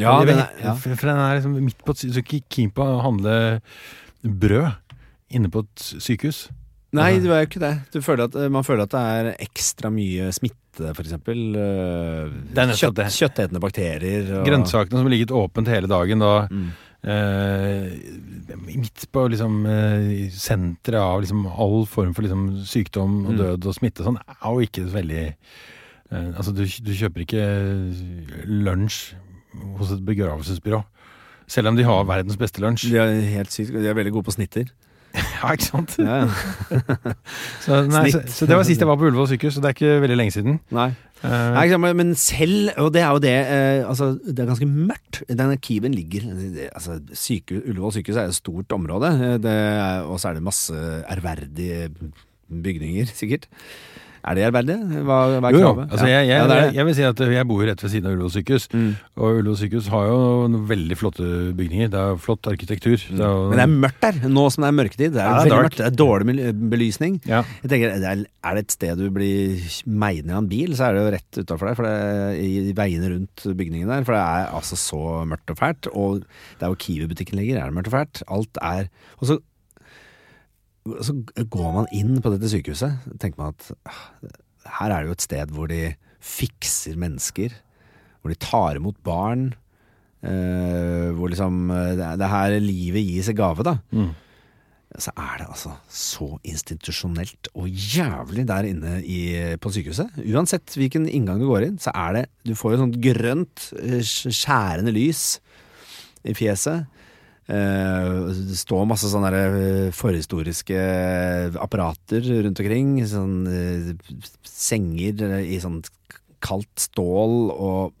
Ja, det den er, ja. For for den er liksom midt på et sykehus, Så ikke keen på å handle brød inne på et sykehus. Nei, det var jo ikke det. Du føler at, man føler at det er ekstra mye smitte, er nettopp Kjøtt, kjøttetende bakterier. Og, Grønnsakene som har ligget åpent hele dagen da Mm. eh, Midt på liksom eh, senteret av liksom all form for liksom sykdom og Mm. død og smitte sånn, er jo ikke veldig eh, Altså, du, du kjøper ikke lunsj hos et begravelsesbyrå. Selv om de har verdens beste lunsj. De er helt sykt. De er veldig gode på snitter. Ja, ikke sant? Ja, ja. Så, nei, så, så det var sist jeg var på Ullevål sykehus, og det er ikke veldig lenge siden. Nei. Uh, Nei, sant, men- selv, og det er jo det uh, Altså, det er ganske mørkt. Denne Kiwen ligger altså, syke, Ullevål sykehus er et stort område, eh, og så er det masse ærverdige bygninger, sikkert. Er det ærverdig? Hva, hva er Jo, jo. kravet? Altså, jeg, jeg, Ja, det er jeg, det. vil si at jeg bor jo rett ved siden av Ullevål sykehus. Mm. Og Ullevål sykehus har jo noen veldig flotte bygninger. Det er flott arkitektur. Det er jo, Men det er mørkt der, nå som det er mørketid. Det er, Ja, det er mørkt. Det er dårlig belysning. ja. Jeg tenker, er, er det et sted du blir meid ned av en bil, så er det jo rett utafor der. For det er i veiene rundt bygningen der. For det er altså så mørkt og fælt. Og der hvor Kiwi-butikken ligger, er det mørkt og fælt. Alt er Og så, så går man inn på dette sykehuset, tenker man at ah, her er det jo et sted hvor de fikser mennesker. Hvor de tar imot barn. eh, hvor liksom eh, det er, er her livet gis i gave, da Mm. så er det altså så institusjonelt og jævlig der inne i, på sykehuset. Uansett hvilken inngang du går inn, så er det Du får jo sånt grønt, eh, skjærende lys i fjeset. Eh, det står masse sånne eh, forhistoriske apparater rundt omkring. Sånn eh, senger i sånn kaldt stål og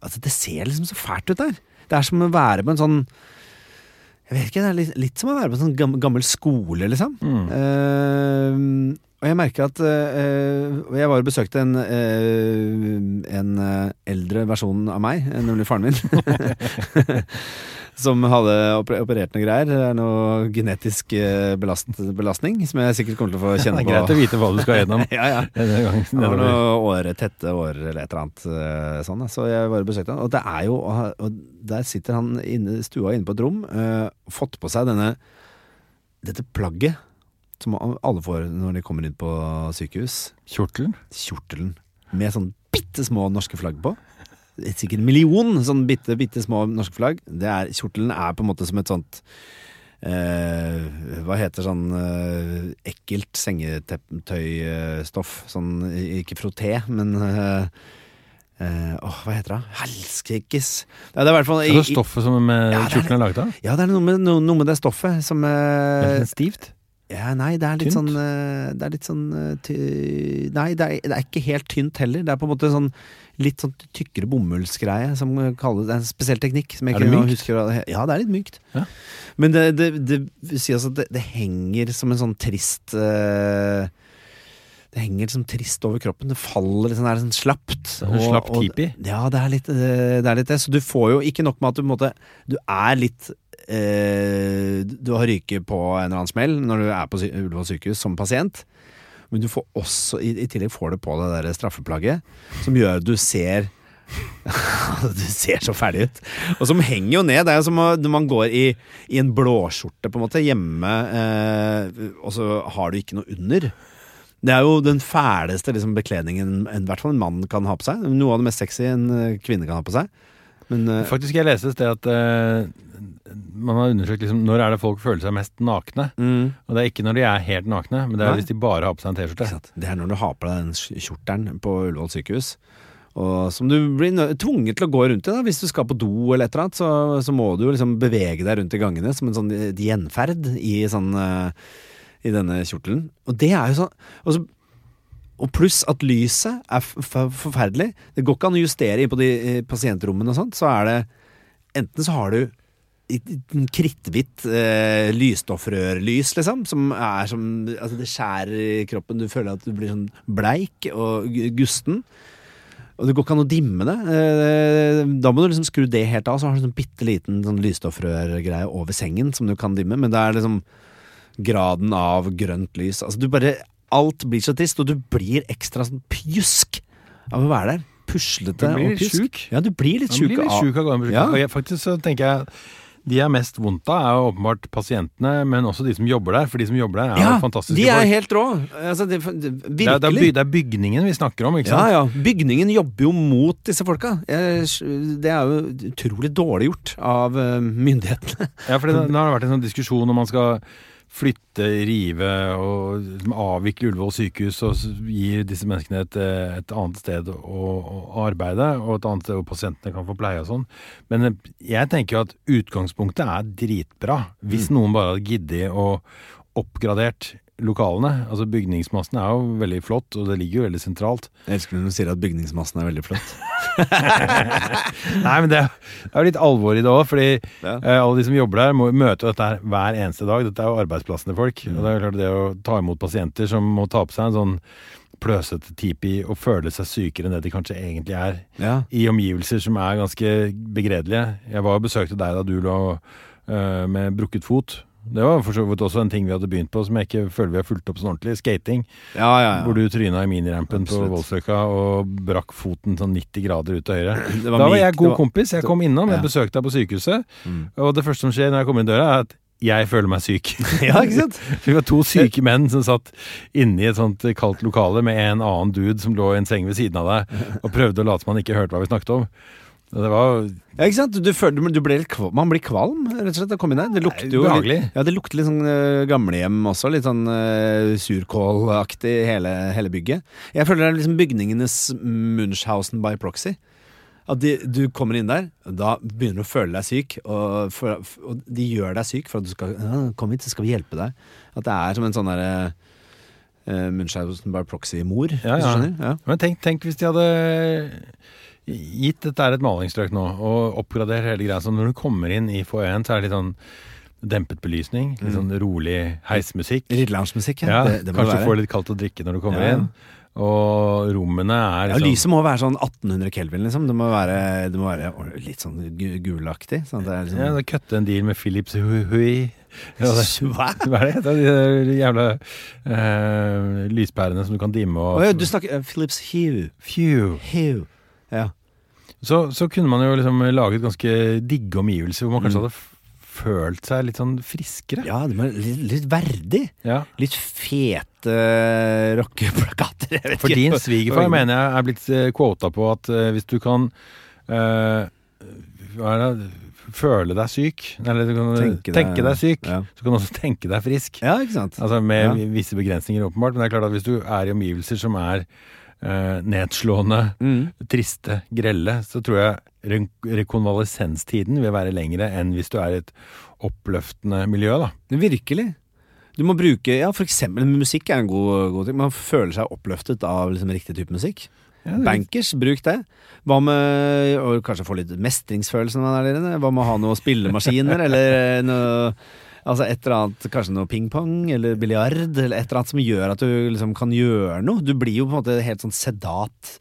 Altså, det ser liksom så fælt ut der. Det er som å være på en sånn jeg vet ikke, Det er litt, litt som å være på en sånn gammel skole, liksom. Mm. Uh, og jeg merker at eh, Jeg var og besøkte en, eh, en eldre versjon av meg, nemlig faren min. som hadde operert noe greier. Det er noe genetisk eh, belastning som jeg sikkert kommer til å få kjenne på. Det er greit å vite hva du skal gjennom. ja, ja. denne gangen. Det var noen åre, tette år eller et eller annet eh, sånn. Så jeg og besøkte han. Og det er jo Og der sitter han inne stua inne på et rom, uh, fått på seg denne dette plagget som alle får når de kommer inn på sykehus. Kjortelen? Kjortelen. Med sånn bitte små norske flagg på. Er Sikkert en million sånn bitte, bitte små norske flagg. Det er, kjortelen er på en måte som et sånt eh, Hva heter sånn eh, ekkelt sengetøystoff? Sånn, ikke frotté, men eh, eh, Åh, hva heter det? Helsikes! Det er i hvert fall Er det stoffet som Ja, er kjortelen er laget av? Ja, det er noe med, noe, noe med det stoffet som eh, det stivt? ja, Nei, det er litt Tynt? sånn eh, Det er litt sånn ty Nei, det er, det er ikke helt tynt heller. Det er på en måte sånn litt sånn tykkere bomullsgreie som kalles Det er en spesiell teknikk. Er det mykt? husker Ja, det er litt mykt. Ja. Men det, det, det altså at det, det henger som en sånn trist uh, Det henger liksom trist over kroppen. Det faller liksom, det er sånn slapt. Slapp tipi? Ja, det er, litt, eh, det er litt det. Så du får jo ikke nok med at du på en måte Du er litt eh, Du har ryket på en eller annen smell når du er på Ullevål sykehus som pasient. Men du får også, i, i tillegg får du på det der straffeplagget, som gjør at du ser Du ser så ferdig ut. Og som henger jo ned. Det er jo som når man går i, i en blåskjorte på en måte hjemme, eh, og så har du ikke noe under. Det er jo den fæleste liksom, bekledningen en, hvert fall en mann kan ha på seg. Noe av det mest sexy en eh, kvinne kan ha på seg. Men eh, Faktisk, jeg leste et sted at eh, man har undersøkt liksom, når er det folk føler seg mest nakne. mm, Og det er ikke når de er helt nakne, men det er Nei. hvis de bare har på seg en T-skjorte. Det er når du har på deg den kjortelen på Ullevål sykehus. Og som du blir tvunget til å gå rundt i. da Hvis du skal på do, eller et eller annet så, så må du liksom bevege deg rundt i gangene som en sånn eh, gjenferd i, sånn, eh, i denne kjortelen. Og det er jo sånn og så og pluss at lyset er forferdelig. Det går ikke an å justere inn på de pasientrommene og sånt. Så er det Enten så har du kritthvitt eh, lysstoffrørlys, liksom, som er som Altså, det skjærer i kroppen. Du føler at du blir sånn bleik og gusten. Og det går ikke an å dimme det. Eh, da må du liksom skru det helt av, så har du sånn bitte liten sånn lysstoffrørgreie over sengen som du kan dimme, men det er liksom graden av grønt lys. Altså, du bare Alt blir så trist, og du blir ekstra sånn pjusk av å være der. Puslete og pjusk. sjuk. Ja, du blir litt sjuk av av å gå inn på sykehus. Ja. Og jeg, faktisk så tenker jeg de er mest vondt av, er åpenbart pasientene, men også de som jobber der. For de som jobber der, er Ja, fantastiske de er folk. helt rå. Altså, det, det, Det er, det, er, det er bygningen vi snakker om, ikke sant? ja. Bygningen jobber jo mot disse folka. Det er jo utrolig dårlig gjort av eh, myndighetene. Ja, for det, det har vært en sånn diskusjon om man skal flytte, rive og liksom avvikle Ullevål sykehus og gir gi disse menneskene et, et annet sted å, å arbeide, og et annet sted hvor pasientene kan få pleie og sånn. Men eh, jeg tenker jo at utgangspunktet er dritbra. Hvis noen bare hadde giddet å oppgradert lokalene. Altså Bygningsmassen er jo veldig flott, og det ligger jo veldig sentralt. Jeg elsker når du sier at bygningsmassen er veldig flott. Nei, men det, det er jo litt alvor i det òg, fordi Ja. uh, alle de som jobber der, må møte dette her hver eneste dag. Dette er jo arbeidsplassen til folk. Og det er jo klart det å ta imot pasienter som må ta på seg en sånn pløsete tipi og føle seg sykere enn det de kanskje egentlig er, Ja. i omgivelser som er ganske begredelige. Jeg var og besøkte deg da du lå uh, med brukket fot. Det var for så vidt også en ting vi hadde begynt på som jeg ikke føler vi har fulgt opp sånn ordentlig. Skating. Ja, ja, ja. Hvor du tryna i minirampen på voldsøka Voldsløkka og brakk foten sånn 90 grader ut til høyre. Var Da var jeg god god kompis. Jeg kom innom, jeg besøkte deg på sykehuset. Mm. Og det første som skjer når jeg kommer inn døra, er at jeg føler meg syk. Ja, ikke sant? Vi var to syke menn som satt inne i et sånt kaldt lokale med en annen dude som lå i en seng ved siden av deg og prøvde å late som han ikke hørte hva vi snakket om. Det var Ja, ikke sant? Du føler, du ble litt kvalm, man blir kvalm, rett og slett, av å komme inn der. Det lukter jo litt, ja, det lukter litt sånn uh, gamlehjem også. Litt sånn uh, surkålaktig hele, hele bygget. Jeg føler det er liksom bygningenes Munchhausen by proxy. At de, du kommer inn der, da begynner du å føle deg syk, og, for, og de gjør deg syk for at du skal ja, Kom hit, så skal vi hjelpe deg. At det er som en sånn derre uh, Munchhausen by proxy-mor. Ja, ja. Ja. Men tenk, tenk hvis de hadde gitt dette er et malingsstrøk nå, og oppgradert hele greia. Så når du kommer inn i foajeen, så er det litt sånn dempet belysning, litt sånn rolig heismusikk. Ridlounge-musikk, Ja, det, det må kanskje det du får litt kaldt å drikke når du kommer Ja, ja. inn. Og rommene er Ja, liksom Lyset må være sånn 1800 kelvin, liksom. Det må være, det må være litt sånn gulaktig. Sånn det er liksom Ja, da kutte en deal med Philips Hui. Ja, det, Hva? hva er det? det de der jævla eh, lyspærene som du kan dimme og oh, ja, du snakker uh, Philips Hue. Hue. Hue. Ja. Så, så kunne man jo liksom laget ganske digge omgivelser hvor man kanskje Mm. hadde følt seg litt sånn friskere. ja, det var litt, litt verdig. Ja. Litt fete uh, rockeplakater. For din svigerfar Oi. mener jeg er blitt eh, quota på at uh, hvis du kan uh, hva er det? føle deg syk, eller du kan Tenke tenke, deg syk, Ja. så kan du også tenke deg frisk. ja, ikke sant. Altså med Ja. visse begrensninger, åpenbart. Men det er klart at hvis du er i omgivelser som er eh, nedslående, Mm. triste, grelle, så tror jeg re rekonvalesenstiden vil være lengre enn hvis du er i et oppløftende miljø, da. Virkelig. Du må bruke Ja, for eksempel musikk er en god, god ting. Man føler seg oppløftet av liksom, riktig type musikk. Ja, er Bankers, bruk det. Hva med å kanskje få litt mestringsfølelse når man er der inne? Hva med å ha noen spillemaskiner, eller noe Altså et eller annet, kanskje noe pingpong eller biljard, eller et eller annet som gjør at du liksom kan gjøre noe. Du blir jo på en måte helt sånn sedat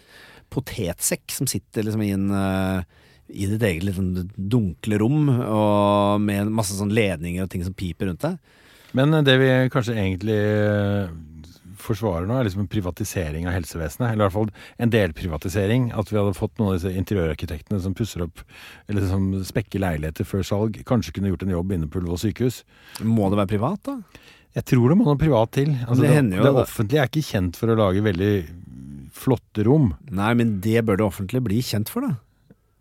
potetsekk som sitter liksom i en eh, i ditt eget sånn dunkle rom, og med masse sånn ledninger og ting som piper rundt deg. Men det vi kanskje egentlig eh, forsvarer nå, er liksom en privatisering av helsevesenet. Eller i hvert fall en delprivatisering. At vi hadde fått noen av disse interiørarkitektene som pusser opp, eller som spekker leiligheter før salg. Kanskje kunne gjort en jobb inne på Ullevål sykehus. Må det være privat, da? Jeg tror det må noe privat til. Altså, Det det, jo det det. offentlige er ikke kjent for å lage veldig flotte rom. Nei, men det bør det offentlige bli kjent for, da.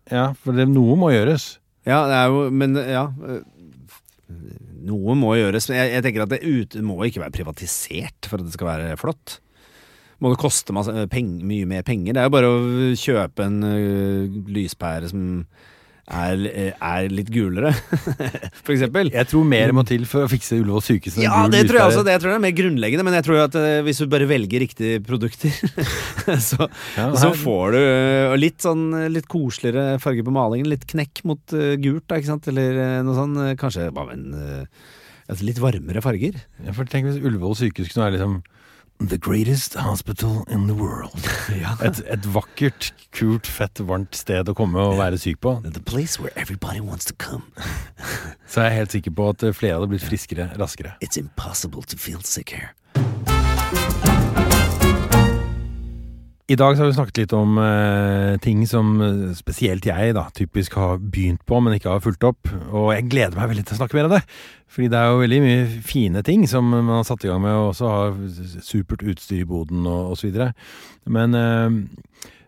Ja, for det, noe må gjøres. Ja, det er jo Men ja. Noe må gjøres. Men jeg, jeg tenker at det ute må ikke være privatisert for at det skal være flott. Må det koste masse, øh, peng, mye mer penger? Det er jo bare å kjøpe en uh, lyspære som er, øh, er litt gulere, for eksempel. Jeg tror mer må til for å fikse Ullevål sykehus. Ja, det tror jeg også. Det tror jeg er mer grunnleggende. Men jeg tror at øh, hvis du bare velger riktige produkter, så, Ja, så får du øh, litt sånn litt koseligere farge på malingen. Litt knekk mot gult, da, ikke sant? Eller noe øh, Kanskje bare en altså litt varmere farger. Ja, for tenk hvis Ullevål sykehus kunne være liksom The greatest hospital in the world. Et, et vakkert, kult, fett, varmt sted å komme og være syk på. The place where everybody wants to come. Så er helt sikker på at flere hadde blitt friskere raskere. It's impossible to feel sick here. I dag så har vi snakket litt om eh, ting som eh, spesielt jeg da, typisk har begynt på, men ikke har fulgt opp. Og jeg gleder meg veldig til å snakke mer om det. Fordi det er jo veldig mye fine ting som man har satt i gang med, og også har supert utstyr i boden og osv. Men eh,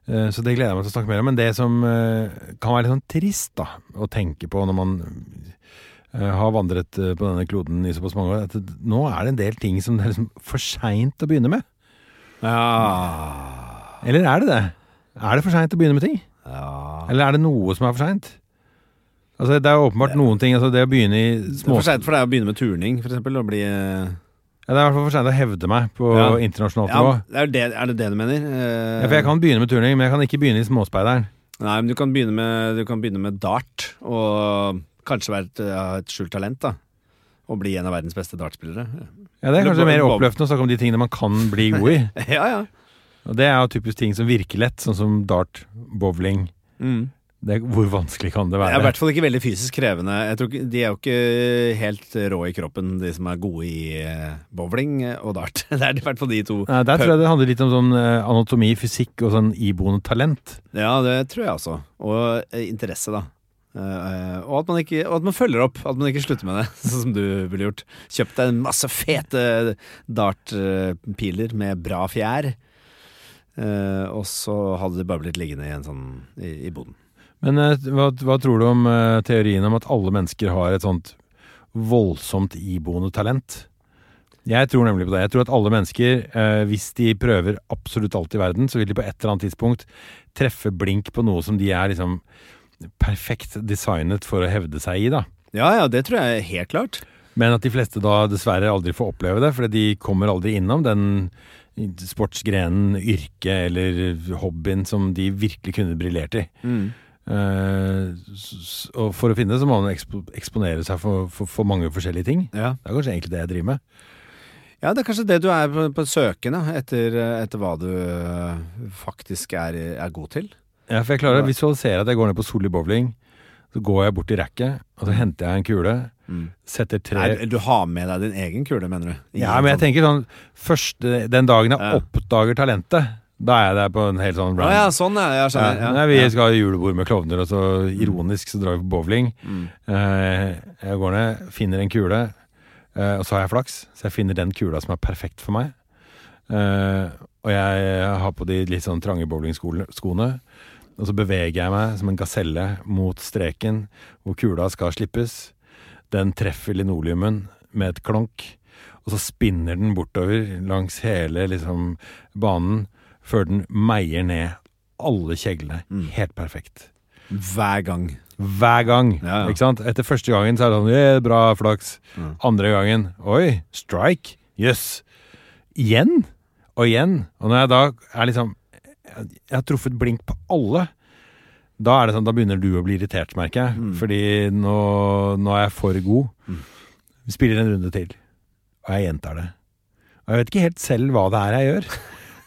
eh, Så det gleder jeg meg til å snakke mer om. Men det som eh, kan være litt sånn trist da, å tenke på når man har vandret på denne kloden i såpass mange år, at nå er det en del ting som det er liksom for seint å begynne med. Ja. Eller er det det? Er det for seint å begynne med ting? ja. Eller er det noe som er for seint? Altså, det er jo åpenbart noen ting. Altså, det å begynne i Det er små... for seint for deg å begynne med turning, for eksempel. Å bli øh, Ja, det er i hvert fall for seint å hevde meg på Ja. internasjonalt ja, er, det, er det det du mener? Uh... Ja, for jeg kan begynne med turning, men jeg kan ikke begynne i småspeideren. Nei, men du kan begynne med, du kan begynne med dart, og kanskje være et, ha et skjult talent, da. Og bli en av verdens beste dartspillere. Ja, Det er kanskje mer oppløftende å snakke om de tingene man kan bli god i. ja, ja. Og det er jo typisk ting som virker lett, sånn som dart, bowling. Mm. Det, hvor vanskelig kan det Det er i hvert fall ikke veldig fysisk krevende. Jeg tror ikke, de er jo ikke helt rå i kroppen, de som er gode i eh, bowling og dart. Det er i hvert fall de to. Nei, der tror jeg det handler litt om sånn eh, anatomi, fysikk og sånn iboende talent. Ja, det tror jeg også. Og eh, interesse, da. Uh, og, at man ikke, og at man følger opp. At man ikke slutter med det, sånn som du ville gjort. Kjøpt deg en masse fete dartpiler med bra fjær. Eh, og så hadde det bare blitt liggende i en sånn i, i boden. Men eh, hva, hva tror du om eh, teorien om at alle mennesker har et sånt voldsomt iboende talent? Jeg tror nemlig på det. Jeg tror at alle mennesker, eh, hvis de prøver absolutt alt i verden, så vil de på et eller annet tidspunkt treffe blink på noe som de er liksom perfekt designet for å hevde seg i, da. Ja ja, det tror jeg helt klart. Men at de fleste da dessverre aldri får oppleve det, fordi de kommer aldri innom den sportsgrenen, yrket eller hobbyen som de virkelig kunne briljert i. Mm. s- og for å finne det, så må man ekspo eksponere seg for, for, for mange forskjellige ting. Ja. Det er kanskje egentlig det jeg driver med. Ja, det er kanskje det du er på, på søken etter, etter hva du øh, faktisk er, er god til. Ja, for jeg klarer å visualisere at jeg går ned på Solli bowling. Så går jeg bort til racket, og så henter jeg en kule. Setter tre Nei, du har med deg din egen kule, mener du? Ingen Ja, men jeg sånn- tenker sånn først, Den dagen jeg Ja. oppdager talentet, da er jeg der på en helt sånn brand ja, sånn er jeg skjønner. Ja, Ja, vi skal ha julebord med klovner, og så ironisk så drar vi på bowling. Mm. Eh, jeg går ned, finner en kule, eh, og så har jeg flaks. Så jeg finner den kula som er perfekt for meg. Eh, og jeg har på de litt sånn trange bowlingskoene. Og så beveger jeg meg som en gaselle mot streken hvor kula skal slippes. Den treffer linoleumen med et klonk, og så spinner den bortover langs hele liksom, banen før den meier ned alle kjeglene. Mm. Helt perfekt. Hver gang. Hver gang. Ja, ja. Ikke sant? Etter første gangen så er det sånn yeah, Bra, flaks. Mm. Andre gangen Oi, strike. Jøss. Igjen og igjen. Og når jeg da er liksom jeg har truffet blink på alle. Da er det sånn, da begynner du å bli irritert, merker jeg. Mm. Fordi nå, nå er jeg for god. Mm. Vi spiller en runde til, og jeg gjentar det. Og jeg vet ikke helt selv hva det er jeg gjør.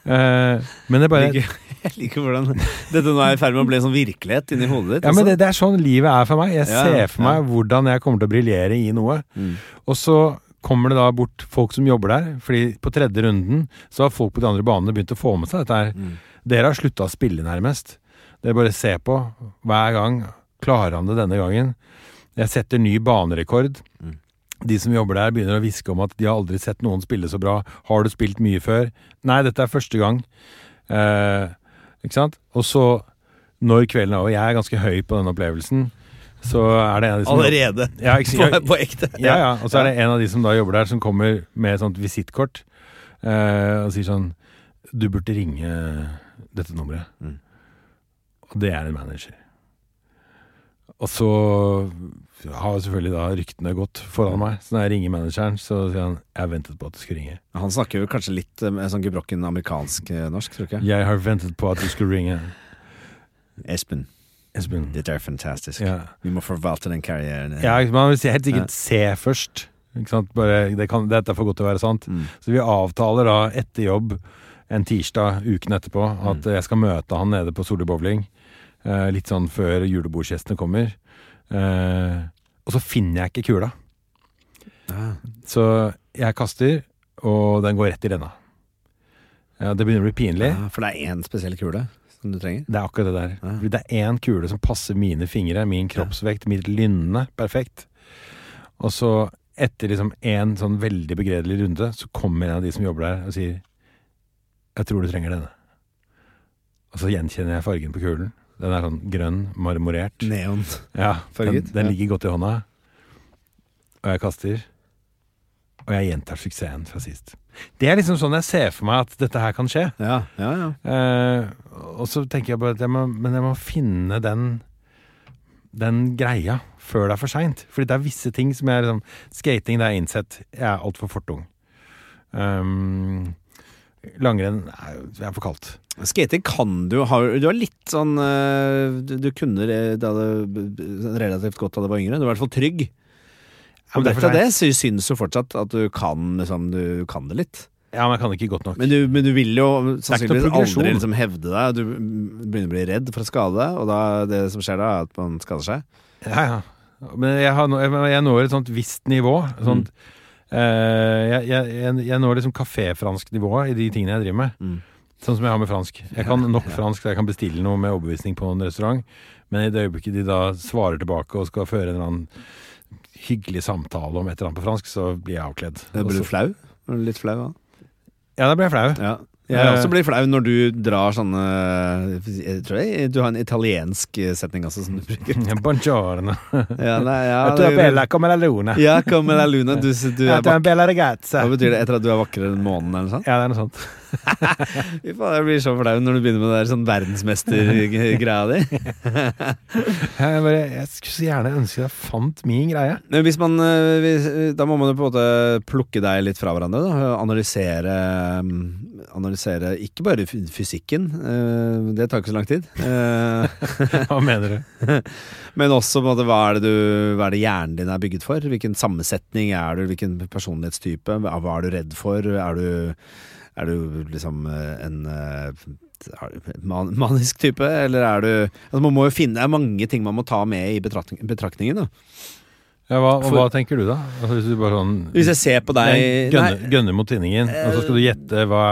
Uh, men det bare Jeg liker, jeg liker hvordan dette nå er i ferd med å bli en sånn virkelighet inni hodet ditt. Ja, men det, det er sånn livet er for meg. Jeg Ja, ser for meg ja. hvordan jeg kommer til å briljere i noe. Mm. Og så kommer det da bort folk som jobber der, fordi på tredje runden så har folk på de andre banene begynt å få med seg dette her. Mm. Dere har slutta å spille, nærmest. Dere bare ser på hver gang. Klarer han det denne gangen? Jeg setter ny banerekord. Mm. De som jobber der, begynner å hviske om at de har aldri sett noen spille så bra. Har du spilt mye før? Nei, dette er første gang. Eh, ikke sant? Og så, når kvelden er over, jeg er ganske høy på denne opplevelsen, så er det en av de som Allerede. Ja, ikke, På, ja, på ekte. ja, ja. Og så er det en av de som da jobber der, som kommer med et sånt visittkort eh, og sier sånn Du burde ringe dette nummeret. Mm. Og det er en manager. Og så har selvfølgelig da ryktene gått foran meg. Så når jeg ringer manageren, så sier han jeg ventet på at du skulle ringe. Han snakker jo kanskje litt eh, med sånn gebrokken amerikansk eh, norsk, tror du ikke? Jeg har ventet på at du skulle ringe. Espen, Espen. dette er fantastisk. Ja. Vi må forvalte den karrieren. ja, man vil si- helt Ja. sikkert se først. Bare, det kan, dette er for godt til å være sant. Mm. Så vi avtaler da etter jobb en tirsdag uken etterpå at Mm. jeg skal møte han nede på Solli bowling. Eh, litt sånn før julebordsgjestene kommer. Eh, og så finner jeg ikke kula. Ah. Så jeg kaster, og den går rett i renna. Ja, det begynner å bli pinlig. Ja, for det er én spesiell kule som du trenger? Det er akkurat det der. Ja. Det er én kule som passer mine fingre, min kroppsvekt, mitt lynne perfekt. Og så, etter liksom en sånn veldig begredelig runde, så kommer en av de som jobber der og sier Jeg tror du trenger denne. Og så gjenkjenner jeg fargen på kulen. Den er sånn grønn, marmorert. Neon. Ja, den, den ligger godt i hånda. Og jeg kaster. Og jeg gjentar suksessen fra sist. Det er liksom sånn jeg ser for meg at dette her kan skje. Ja, ja, ja. Eh, og så tenker jeg bare at jeg må, men jeg må finne den den greia før det er for seint. Fordi det er visse ting som jeg liksom Skating, det er innsett. Jeg er altfor fortung. Um, Langrenn er, er for kaldt. Skating kan du har, Du har litt sånn eh, Du, du kunne det det relativt godt da du var yngre. Du var i hvert fall trygg. Ja, men Og det syns jo fortsatt at du kan, liksom, du kan det litt. Ja, men jeg kan det ikke godt nok. Men du, men du vil jo sannsynligvis aldri liksom hevde deg. Du begynner å bli redd for å skade deg, og da, det som skjer da, er at man skader seg. Ja, ja. Men jeg, har, jeg, når et sånt visst nivå. Sånt, eh, jeg, jeg, jeg, jeg når liksom kafé-fransk-nivå i de tingene jeg driver med. Mm. Sånn som jeg har med fransk. Jeg kan nok fransk, så jeg kan bestille noe med overbevisning på en restaurant. Men i det øyeblikket de da svarer tilbake og skal føre en eller annen hyggelig samtale om et eller annet på fransk, så blir jeg avkledd. Blir Og du flau? Litt flau da? Ja, da blir jeg flau. Ja. Jeg Eh. også blir flau når du drar sånne Jeg tror jeg, du har en italiensk setning også som du bruker. Buongiorno. Ja, nei, ja, det- bella come la luna. Ja, come la luna. Du, du er. Hva betyr det? Etter at du er vakrere enn månen, eller noe sånt? Ja, det er noe sånt. Fy faen, jeg blir så flau når du begynner med det der sånn verdensmestergreia di. Jeg, bare, jeg skulle så gjerne ønske jeg fant min greie. Men hvis man eh, hvis, Da må man jo på en måte plukke deg litt fra hverandre. Da. Analysere mm, Analysere ikke bare fysikken, eh, det tar ikke så lang tid. Eh, Hva mener du? Men også på en måte, hva er det du Hva er det hjernen din er bygget for? Hvilken sammensetning er du? Hvilken personlighetstype? Hva er du redd for? Er du, er du liksom eh, en eh, manisk type, eller er du altså Man må jo finne Det er mange ting man må ta med i betraktning, betraktningen. Da. Ja, hva, og For- hva tenker du, da? Altså, hvis du bare sånn Hvis jeg ser på deg gønner, gønner mot tinningen, og så skal du gjette hva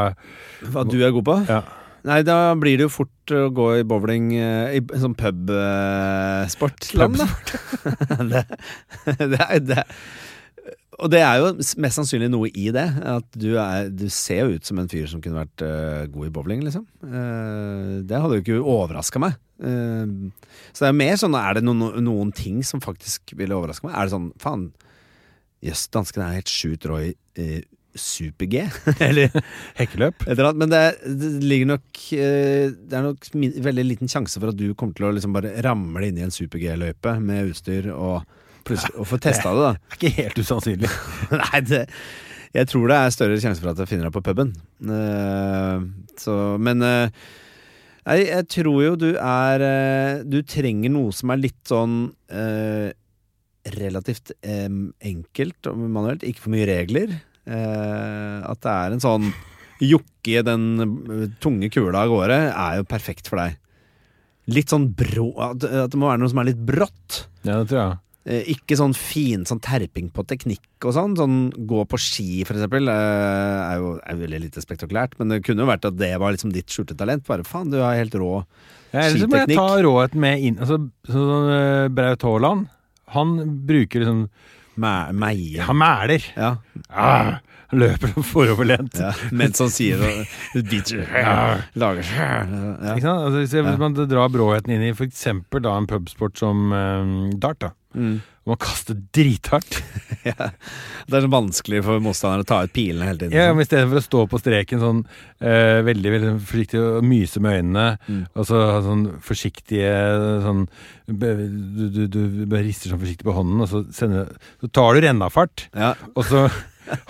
Hva du er god på? Ja. Nei, da blir det jo fort å gå i bowling eh, I sånn pubsport. det, det, er- det, og det er jo mest sannsynlig noe i det. At du, er, du ser jo ut som en fyr som kunne vært uh, god i bowling, liksom. Uh, det hadde jo ikke overraska meg. Uh, så det er mer sånn Er det noen, noen ting som faktisk ville overraske meg? Er det sånn Faen, jøss, danskene er helt sjukt rå i super-G? Eller hekkeløp? eller annet, men det, det ligger nok Det er nok min, veldig liten sjanse for at du kommer til å liksom bare ramle inn i en super-G-løype med utstyr og, plutselig- å få testa det, da. Det er ikke helt usannsynlig. Nei, det, jeg tror det er større sjanse for at jeg finner deg på puben. Uh, så, men uh, Nei, jeg tror jo du er uh, Du trenger noe som er litt sånn eh, relativt um, enkelt og manuelt. Ikke for mye regler. Eh, at det er en sånn jokke den eh, tunge kula av gårde, er jo perfekt for deg. Litt sånn brå At, at det må være noe som er litt brått. Ja, det tror jeg. Eh, ikke sånn fin sånn terping på teknikk og sånn. Sånn gå på ski, for eksempel, eh, er jo er veldig lite spektakulært. Men det kunne jo vært at det var liksom ditt skjulte talent. Bare faen, du har helt rå. Ja, Ellers så må jeg ta råheten med inn altså, Sånn Braut Haaland, han bruker liksom Mæ- Meie. Han mæler. Ja. Ah, løper foroverlent. ja. Mens han sier det. biter Lager ja. Ikke sant? Altså, hvis man drar bråheten inn i da en pubsport som eh, dart, da. Mm. Man kaster drithardt. ja. Det er så vanskelig for motstandere å ta ut pilene hele tiden. Ja, men I stedet for å stå på streken sånn eh, veldig veldig forsiktig og myse med øynene, Mm. og så ha sånn forsiktige sånn Du, du, du bare rister sånn forsiktig på hånden, og så, sender, så tar du rennafart, Ja. og så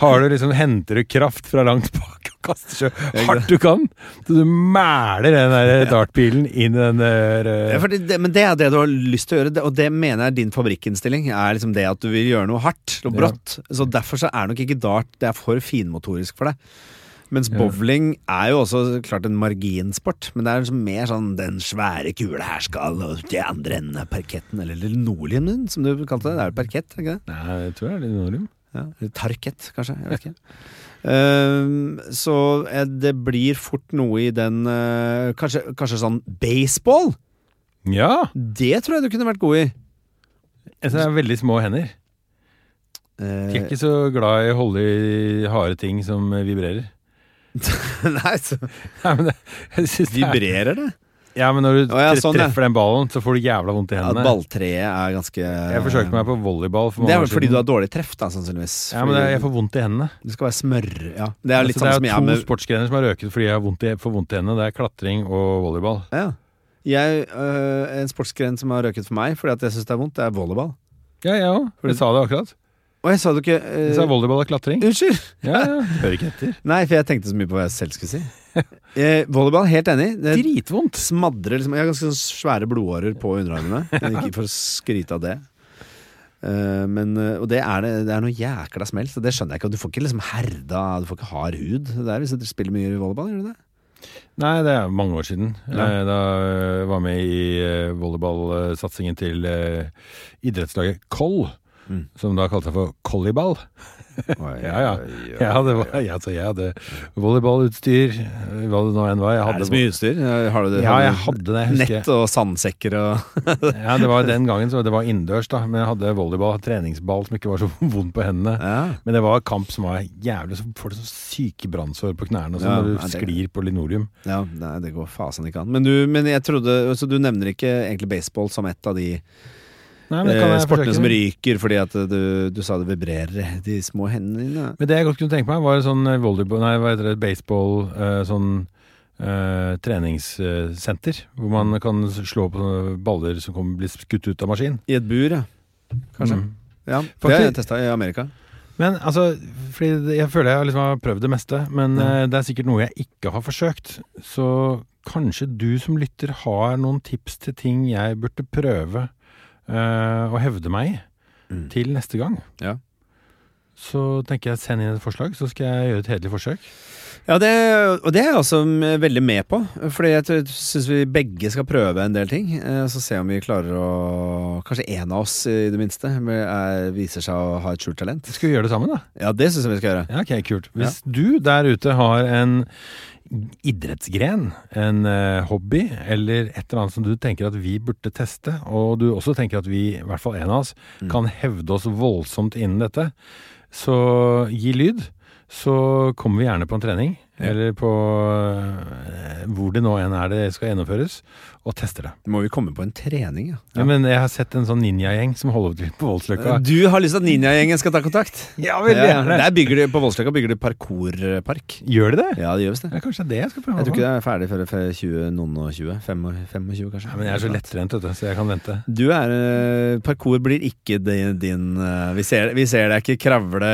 har du liksom henter du kraft fra langt bak og kaster så hardt du kan. Så du mæler den der dartpilen inn i den der Ja, eh, fordi det, men det er det du har lyst til å gjøre, og det mener jeg er din fabrikkinnstilling. Er liksom det at du vil gjøre noe hardt og brått. Så Derfor så er nok ikke dart Det er for finmotorisk for deg. Mens bowling er jo også klart en marginsport, men det er liksom mer sånn den svære kula her skal, og de andre enden av parketten, eller linoleum, som du kalte det. Det er jo parkett, ikke det? Nei, jeg tror det er linoleum. Ja, Tarket, kanskje. Jeg vet ikke. Um, så eh, det blir fort noe i den uh, kanskje, kanskje sånn baseball? Ja! Det tror jeg du kunne vært god i. Jeg har veldig små hender. Jeg er Eh, ikke så glad i å holde i harde ting som vibrerer. nei, så Nei, det, er, vibrerer det? Ja, men når du ja, sånn, ja. treffer den ballen, så får du jævla vondt i hendene. hendene. balltreet er ganske Jeg forsøkte meg på volleyball for Det er vel fordi du har dårlig treff, da, sannsynligvis. Ja, men jeg får vondt i hendene. Du skal være smør... Ja. Det er litt Altså, sånn som det er to sportsgrener som har røket fordi jeg har vondt i, får vondt i hendene. Det er klatring og volleyball. ja. Jeg, øh, En sportsgren som har røket for meg fordi at jeg syns det er vondt, det er volleyball. Ja, jeg òg. Du sa det akkurat. Og jeg sa du ikke øh... Du sa volleyball og klatring. Unnskyld! Ja, ja. Hører ikke etter. Nei, for jeg tenkte så mye på hva jeg selv skulle si. Eh, volleyball, helt enig. Det Dritvondt. smadrer liksom Jeg har ganske sånn svære blodårer på underarmene. Men Ikke for å skryte av det. Uh, men, eh, og det er, det, det er noe jækla smell, så det skjønner jeg ikke. Du får ikke liksom herda Du får ikke hard hud der hvis du spiller mye volleyball, gjør du det? Nei, det er mange år siden. Ja. Eh, Da jeg var med i volleyballsatsingen til idrettslaget Koll, Mm. som da kalte seg for kolliball. Ja, ja. Jeg hadde, jeg, altså, jeg hadde volleyballutstyr, hva det nå enn var. Jeg Er det så mye utstyr? Har du det? Ja, jeg hadde det. jeg husker. Nett og sandsekker og Ja, det var den gangen, så det var innendørs, da. Men jeg hadde volleyball, treningsball som ikke var så vond på hendene. ja. Men det var kamp som var jævlig Så får du så syke brannsår på knærne og sånn Ja, når du det- sklir på linoleum. ja, nei, det går fasen ikke an. Men, du, men jeg trodde Så du nevner ikke egentlig baseball som et av de Nei, eh, sportene som ryker fordi at du, du sa det vibrerer, de små hendene dine? Men det jeg godt kunne tenke meg, var sånn volleyball Nei, hva heter det? Baseball eh, Sånn eh, treningssenter. Hvor man kan slå på baller som kommer blir skutt ut av maskin. I et bur, ja. Kanskje. Mm. Ja, det har jeg testa i Amerika. Men altså, fordi jeg føler jeg liksom har prøvd det meste, men Ja. eh, det er sikkert noe jeg ikke har forsøkt. Så kanskje du som lytter har noen tips til ting jeg burde prøve eh, å hevde meg Mm. til neste gang. Ja. Så tenker jeg send inn et forslag, så skal jeg gjøre et hederlig forsøk. Ja, det, og det er jeg også veldig med på. Fordi jeg syns vi begge skal prøve en del ting. eh, Så se om vi klarer å Kanskje én av oss, i det minste, er, viser seg å ha et skjult talent. Skal vi gjøre det sammen, da? Ja, det syns jeg vi skal gjøre. Ja, ok, kult. Hvis du der ute har en idrettsgren, en eh, hobby, eller et eller annet som du tenker at vi burde teste, og du også tenker at vi, i hvert fall en av oss, Mm. kan hevde oss voldsomt innen dette, så gi lyd. Så kommer vi gjerne på en trening. Eller på eh, hvor det nå enn er det skal gjennomføres, og tester det. Må vi komme på en trening, ja. Ja. Men jeg har sett en sånn ninjagjeng som holder til på Voldsløkka. Du har lyst til at ninjagjengen skal ta kontakt? Ja, Ja, Der bygger de, På Voldsløkka bygger de parkourpark. Gjør de det? Ja, det gjør visst det. Ja, kanskje det er det jeg skal prøve Jeg tror ikke det er ferdig før før 20, noen og 20. 25, kanskje. Ja, men jeg er så lettrent, vet du, så jeg kan vente. Du er eh, Parkour blir ikke din, din eh, vi, ser, vi ser deg ikke kravle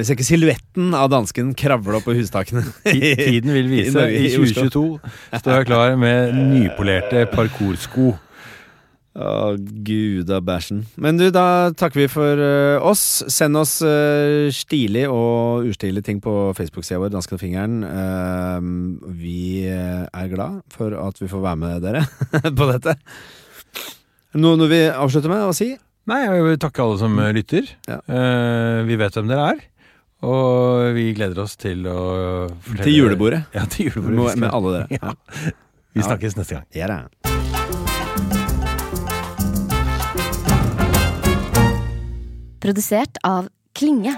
Vi ser ikke silhuetten av dansken kravle opp på hustakene. Ti- Tiden vil I vise. Norge, I i Oslo. 2022 står jeg klar med nypolerte parkoursko. Å, gud av bæsjen. Men du, da takker vi for uh, oss. Send oss uh, stilig og ustilig ting på Facebook-sida vår, Dansken og fingeren. Eh, vi eh, er glad for at vi får være med dere på dette. Noe, noe vi avslutter med å si? Nei, jeg vil takke alle som eh, lytter. Ja. Eh, vi vet hvem dere er. Og vi gleder oss til å fortelle Til julebordet. Ja, til julebordet. Med, med alle dere. Ja. Vi snakkes neste gang. Ja da. Produsert av Klinge.